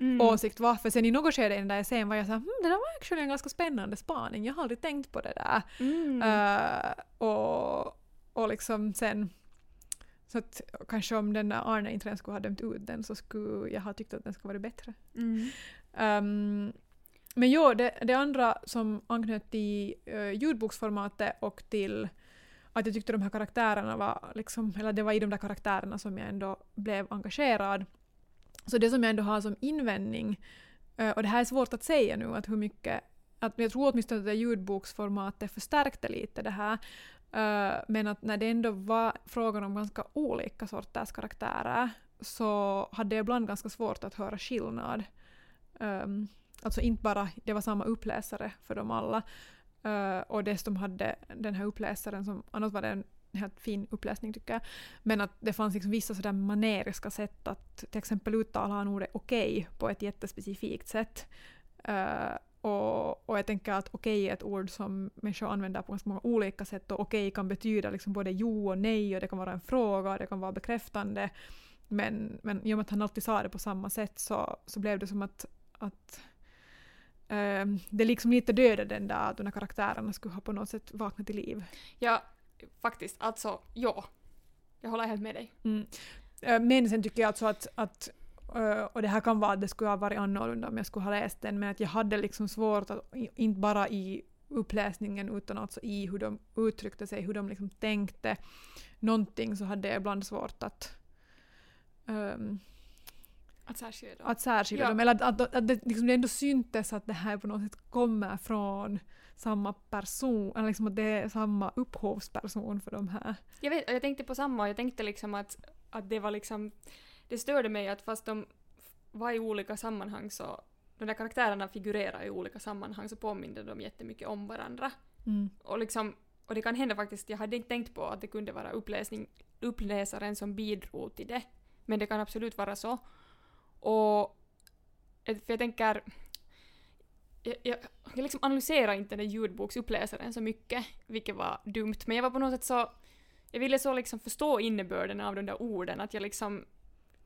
Mm. åsikt var. För sen i något skede i den där scenen var jag såhär, hm, det där var actually en ganska spännande spaning, jag har aldrig tänkt på det där. Mm. Äh, och, och liksom sen, så att kanske om den Arne inte redan skulle ha dömt ut den så skulle jag ha tyckt att den skulle varit bättre. Mm. Ehm, men jo, det, det andra som anknöt till uh, ljudboksformatet och till att jag tyckte de här karaktärerna var, liksom, eller det var i de där karaktärerna som jag ändå blev engagerad. Så det som jag ändå har som invändning, eh, och det här är svårt att säga nu, att hur mycket, att jag tror åtminstone att det ljudboksformatet förstärkte lite det här, men att när det ändå var frågan om ganska olika sorters karaktärer så hade jag ibland ganska svårt att höra skillnad. Um, alltså inte bara det var samma uppläsare för dem alla. Uh, och dessutom hade den här uppläsaren som, annars var det en helt fin uppläsning tycker jag, men att det fanns liksom vissa sådär maneriska sätt att till exempel uttala han ordet okej på ett jättespecifikt sätt. Uh, och, och jag tänker att okej är ett ord som människor använder på ganska många olika sätt och okej kan betyda liksom både jo och nej och det kan vara en fråga och det kan vara bekräftande. Men, men i och med att han alltid sa det på samma sätt så, så blev det som att, att ehm, det liksom lite dödade den där att de där karaktärerna skulle ha på något sätt vaknat till liv. Ja, faktiskt. Alltså, ja. Jag håller helt med dig. Mm. Eh, Men sen tycker jag alltså att, att och det här kan vara att det skulle ha varit annorlunda om jag skulle ha läst den, men att jag hade liksom svårt att, inte bara i uppläsningen utan alltså i hur de uttryckte sig, hur de liksom tänkte någonting så hade jag ibland svårt att ehm, Att särskilja dem. att särskilja Ja. dem. Eller att, att, att det, liksom det ändå syntes att det här på något sätt kommer från samma person, eller liksom att det är samma upphovsperson för de här. Jag, vet, jag tänkte på samma, jag tänkte liksom att, att det var liksom... Det störde mig att fast de var i olika sammanhang så... De där karaktärerna figurerar i olika sammanhang så påminner de jättemycket om varandra. Och liksom... Och det kan hända faktiskt, jag hade inte tänkt på att det kunde vara uppläsning, uppläsaren som bidrog till det. Men det kan absolut vara så. Och... ett- För jag tänker... Jag, jag, jag liksom analyserar inte den där ljudboksuppläsaren så mycket, vilket var dumt. Men jag var på något sätt så... Jag ville så liksom förstå innebörden av de där orden, att jag liksom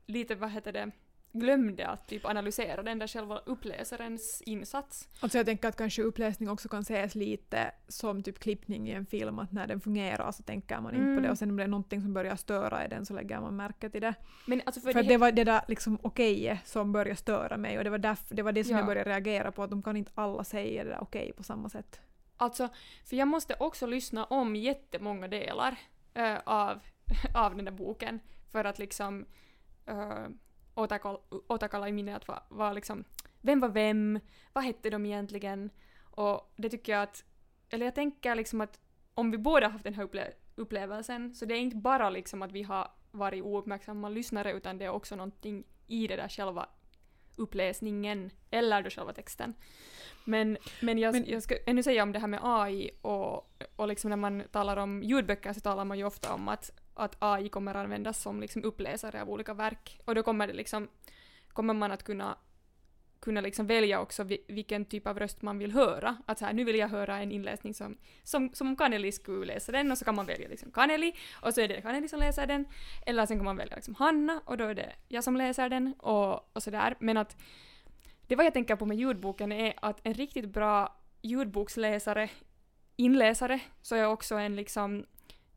lite, vad heter det, glömde att typ analysera den där själva uppläsarens insats. Alltså jag tänker att kanske uppläsning också kan ses lite som typ klippning i en film, att när den fungerar så tänker man inte på Mm. det och sen om det är någonting som börjar störa i den så lägger man märke till det. Men alltså för, För, det, det var det där liksom okejet som började störa mig och det var, därför, det, var det som Ja. jag började reagera på, att de kan inte alla säga det där okej på samma sätt. Alltså, för jag måste också lyssna om jättemånga delar äh, av, <laughs> av den där boken för att liksom uh, återkalla, i minnet att vara liksom, vem var vem, vad hette de egentligen? Och det tycker jag att, eller jag tänker liksom att om vi båda haft den här upple- upplevelsen så det är inte bara liksom att vi har varit ouppmärksamma lyssnare utan det är också någonting i det där själva uppläsningen eller då själva texten. Men, men, jag, Men- jag ska ännu säga om det här med AI och, och liksom när man talar om ljudböcker så talar man ju ofta om att, att AI kommer användas som liksom uppläsare av olika verk. Och då kommer det liksom, kommer man att kunna kunna liksom välja också vilken typ av röst man vill höra. Att så här, nu vill jag höra en inläsning som, som, som om Kaneli skulle läsa den och så kan man välja liksom Kaneli och så är det Kaneli som läser den. Eller sen kan man välja liksom Hanna och då är det jag som läser den och, och sådär. Men att det vad jag tänker på med ljudboken är att en riktigt bra ljudboksläsare, inläsare, så är också en liksom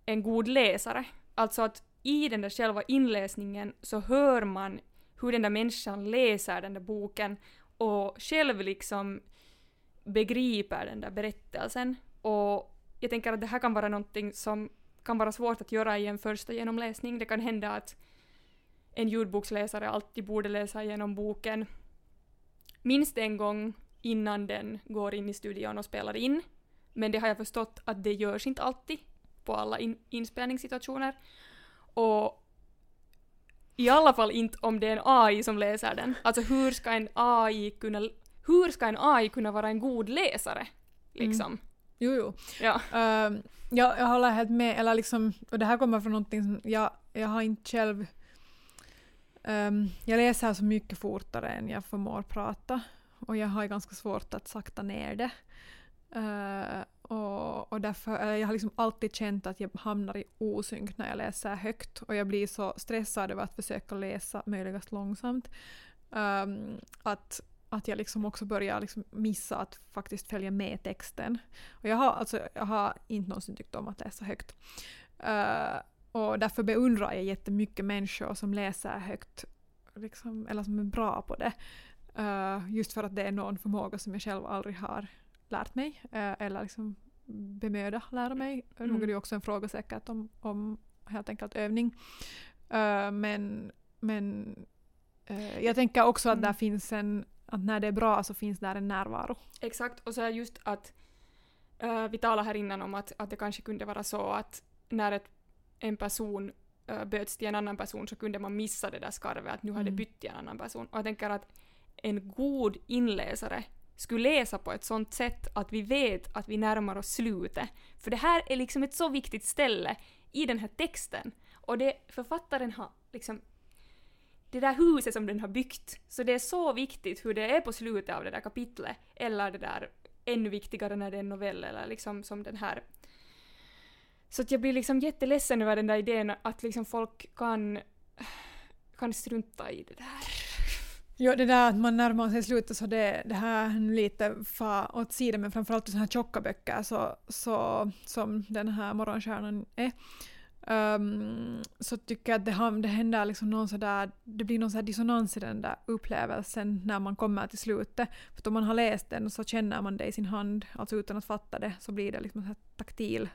en god läsare. Alltså att i den där själva inläsningen så hör man hur den där människan läser den där boken och själv liksom begriper den där berättelsen. Och jag tänker att det här kan vara någonting som kan vara svårt att göra i en första genomläsning. Det kan hända att en ljudboksläsare alltid borde läsa igenom boken minst en gång innan den går in i studion och spelar in. Men det har jag förstått att det görs inte alltid på alla in inspelningssituationer. Och i alla fall inte om det är en AI som läser den. Alltså hur ska en AI kunna, hur ska en AI kunna vara en god läsare? Liksom. Jo, jo. Ja. Ehm, jag, jag håller helt med, eller liksom, och det här kommer från någonting som jag, jag har inte själv... ehm, jag läser så mycket fortare än jag förmår prata och jag har ganska svårt att sakta ner det. Eh, och, och därför, eh, jag har liksom alltid känt att jag hamnar i osynk när jag läser högt och jag blir så stressad över att försöka läsa möjligast långsamt. Um, att, att jag liksom också börjar liksom missa att faktiskt följa med texten. Och jag har, alltså, jag har inte någonsin tyckt om att läsa högt. Uh, och därför beundrar jag jättemycket människor som läser högt, liksom, eller som är bra på det. Uh, just för att det är någon förmåga som jag själv aldrig har lärt mig, eh, eller liksom bemöda lära mig. Mm. Nog är det ju också en fråga säkert om, om helt enkelt övning. Eh, men men jag tänker också att Mm. där finns en, att när det är bra så finns där en närvaro. Exakt, och så är just att vi talade här innan om att, att det kanske kunde vara så att när ett, en person uh, böts till en annan person så kunde man missa det där skarvet, att nu har det Mm. bytt till en annan person. Och jag tänker att en god inläsare skulle läsa på ett sånt sätt att vi vet att vi närmar oss slutet. För det här är liksom ett så viktigt ställe i den här texten. Och det författaren har liksom det där huset som den har byggt. Så det är så viktigt hur det är på slutet av det där kapitlet. Eller det där ännu viktigare när det är en novell eller liksom som den här. Så att jag blir liksom jätteledsen över den där idén att liksom folk kan, kan strunta i det där. Jo, det där att man närmar sig slutet så det, det här lite far åt sidan men framförallt i sådana här tjocka böcker så, så, som den här Morgonstjärnan är. um, så tycker jag att det, det händer liksom någon sådär, det blir någon sådär dissonans i den där upplevelsen när man kommer till slutet. För om man har läst den så känner man det i sin hand, alltså utan att fatta det så blir det liksom en taktil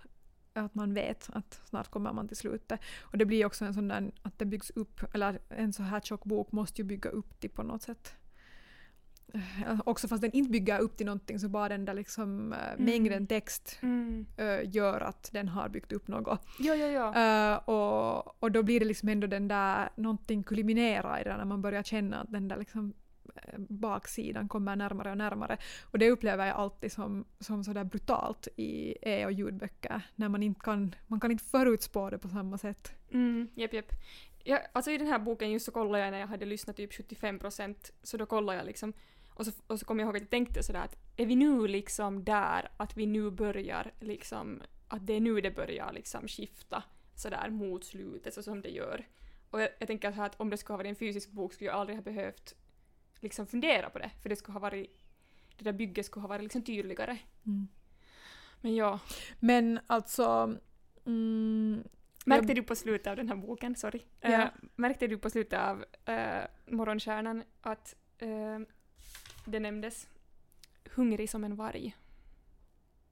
att man vet att snart kommer man till slutet. Och det blir också en sån där att det byggs upp, eller en så här tjock bok måste ju bygga upp det på något sätt. Eh, Också fast den inte bygger upp till någonting så bara den där liksom eh, Mm. mängden text Mm. eh, gör att den har byggt upp något. Jo, jo. Eh, och, och då blir det liksom ändå den där, någonting kulminerar i det när man börjar känna att den där liksom baksidan kommer närmare och närmare. Och det upplever jag alltid som, som sådär brutalt i e- och ljudböcker. När man inte kan, man kan inte förutspå det på samma sätt. Mm, jepp, jepp. Ja, alltså i den här boken just så kollade jag när jag hade lyssnat typ 75 procent, så då kollade jag liksom och så, och så kom jag ihåg att jag tänkte sådär att är vi nu liksom där att vi nu börjar liksom att det är nu det börjar liksom skifta sådär mot slutet så som det gör. Och jag, jag tänker så här att om det skulle ha varit en fysisk bok skulle jag aldrig ha behövt liksom fundera på det för det skulle ha varit det där bygget skulle ha varit liksom tydligare. Men ja, Men alltså... Mm, Märkte Jag- du på slutet av den här boken, sorry, Ja. Eh, märkte du på slutet av uh, Morgonstjärnan att eh, det nämndes hungrig som en varg?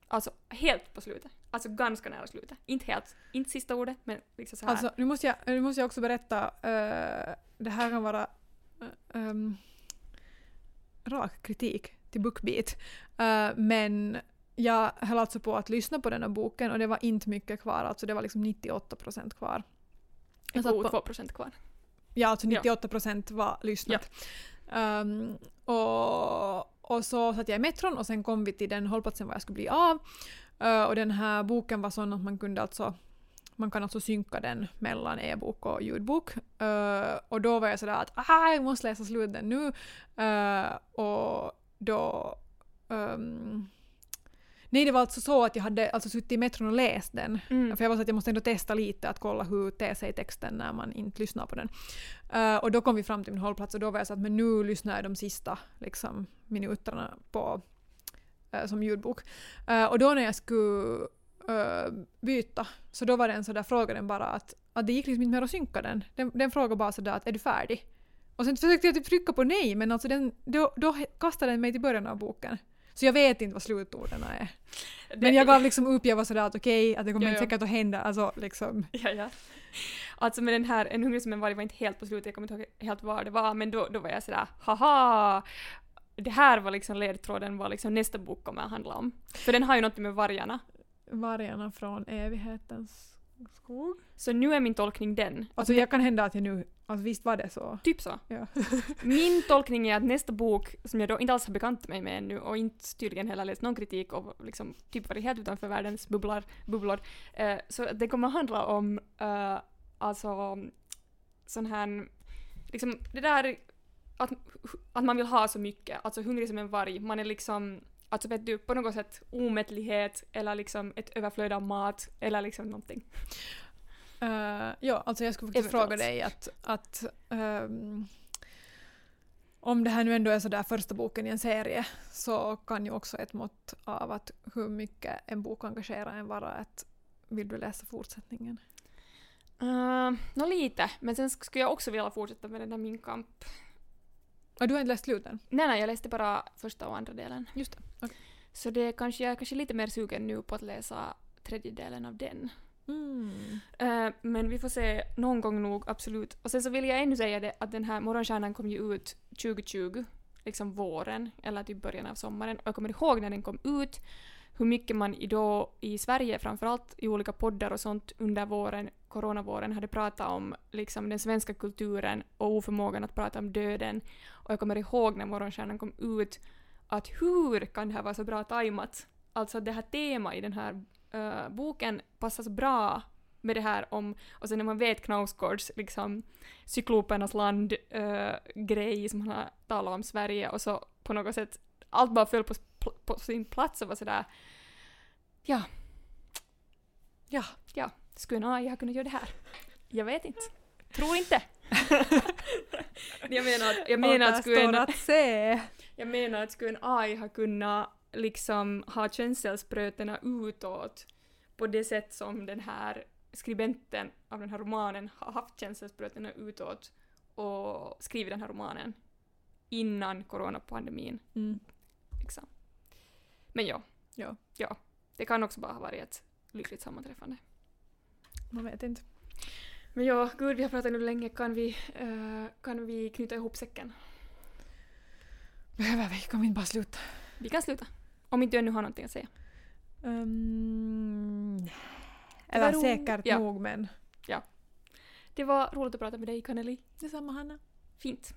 Alltså helt på slutet. Alltså ganska nära slutet. Inte helt, inte sista ordet, men liksom så här. Alltså, nu måste jag, nu måste jag också berätta, eh, det här kan vara eh, ehm, rak kritik till Bookbeat, Eh, men jag höll alltså på att lyssna på den här boken och det var inte mycket kvar, alltså det var liksom 98% kvar. jag satt på- 2% kvar. Ja, alltså Ja. 98% var lyssnat. Ehm, och, och så satt jag i metron och sen kom vi till den hållplatsen var jag skulle bli av. Eh, och den här boken var sån att man kunde alltså man kan alltså synka den mellan e-bok och ljudbok. Eh, och då var jag sådär att ah, jag måste läsa slut den nu. Eh, och då... ehm, nej, det var alltså så att jag hade alltså suttit i metron och läst den. Mm. För jag var så att jag måste ändå testa lite att kolla hur ter sig texten när man inte lyssnar på den. Eh, och då kom vi fram till min hållplats och då var jag så att men nu lyssnar jag de sista liksom, minuterna på, som ljudbok. Och då när jag skulle eh, byta så då var det en sådär fråga den bara att, att det gick liksom inte mer att synka den. Den, den frågade bara sådär att är du färdig? Och sen försökte jag typ trycka på nej men alltså den, då, då kastade den mig till början av boken. Så jag vet inte vad slutorden är. Men jag gav liksom upp, jag var sådär att okej, att det kommer Ja, inte säkert att hända. Alltså liksom. Ja, ja. Alltså med den här En hungrig som en varg var inte helt på slutet, jag kommer inte ihåg helt var det var, men då, då var jag sådär haha! Det här var liksom ledtråden vad liksom nästa bok kommer att handla om. För den har ju något med vargarna. Vargarna från evighetens Skog? Så nu är min tolkning den. Alltså jag kan hända att jag nu, alltså visst var det så. Typ så. Ja. <laughs> Min tolkning är att nästa bok, som jag då inte alls har bekant mig med ännu och inte tydligen heller läst någon kritik och liksom typ varit helt utanför världens bubblar, bubblor, eh, så det kommer handla om eh, alltså sån här, liksom det där att, att man vill ha så mycket, alltså hungrig som en varg, man är liksom Alltså vet du, på något sätt omättlighet eller liksom ett överflöd av mat eller liksom någonting. Uh, ja, alltså jag skulle faktiskt Eventuellt. fråga dig att, att ehm, om det här nu ändå är sådär första boken i en serie så kan ju också ett mått av att hur mycket en bok engagerar en vara att vill du läsa fortsättningen? Uh, Nå lite, men sen sk- skulle jag också vilja fortsätta med den där Min kamp. Och du har inte läst slut än? Nej, nej, jag läste bara första och andra delen. Just det. okej. Så det är kanske, jag är kanske lite mer sugen nu på att läsa tredje delen av den. Mm. Eh, men vi får se någon gång nog, absolut. Och sen så vill jag ännu säga det att den här Morgonstjärnan kom ju ut 2020, liksom våren, eller typ början av sommaren. Och jag kommer ihåg när den kom ut, hur mycket man idag då i Sverige, framförallt i olika poddar och sånt under våren, coronavåren, hade pratat om liksom den svenska kulturen och oförmågan att prata om döden. Och jag kommer ihåg när Morgonstjärnan kom ut att hur kan det här vara så bra tajmat? Alltså det här temat i den här uh, boken passar så bra med det här om, och sen när man vet Knausgårds liksom cyklopernas land-grej eh, grej som han har talat om Sverige och så på något sätt allt bara föll på, på sin plats och var sådär ja, ja, ja, skulle en AI ha kunnat göra det här? Jag vet inte. Tror inte. jag <laughs> menar, jag menar att skulle en, att se. jag menar att skulle en AI ha kunnat liksom ha känselsprötena utåt på det sätt som den här skribenten av den här romanen har haft känselsprötena utåt och skrivit den här romanen innan coronapandemin. Mm. Men ja. Ja. ja. Det kan också bara ha varit ett lyckligt sammanträffande. Man vet inte. Men ja, gud vi har pratat nu länge. Kan vi, eh, kan vi knyta ihop säcken? Behöver vi? Kan vi inte bara sluta? Vi kan sluta. Om inte du ännu har någonting att säga. Um, eller ro- säkert ja. nog men Det var roligt att prata med dig, Kaneli. detsamma Hanna. Fint.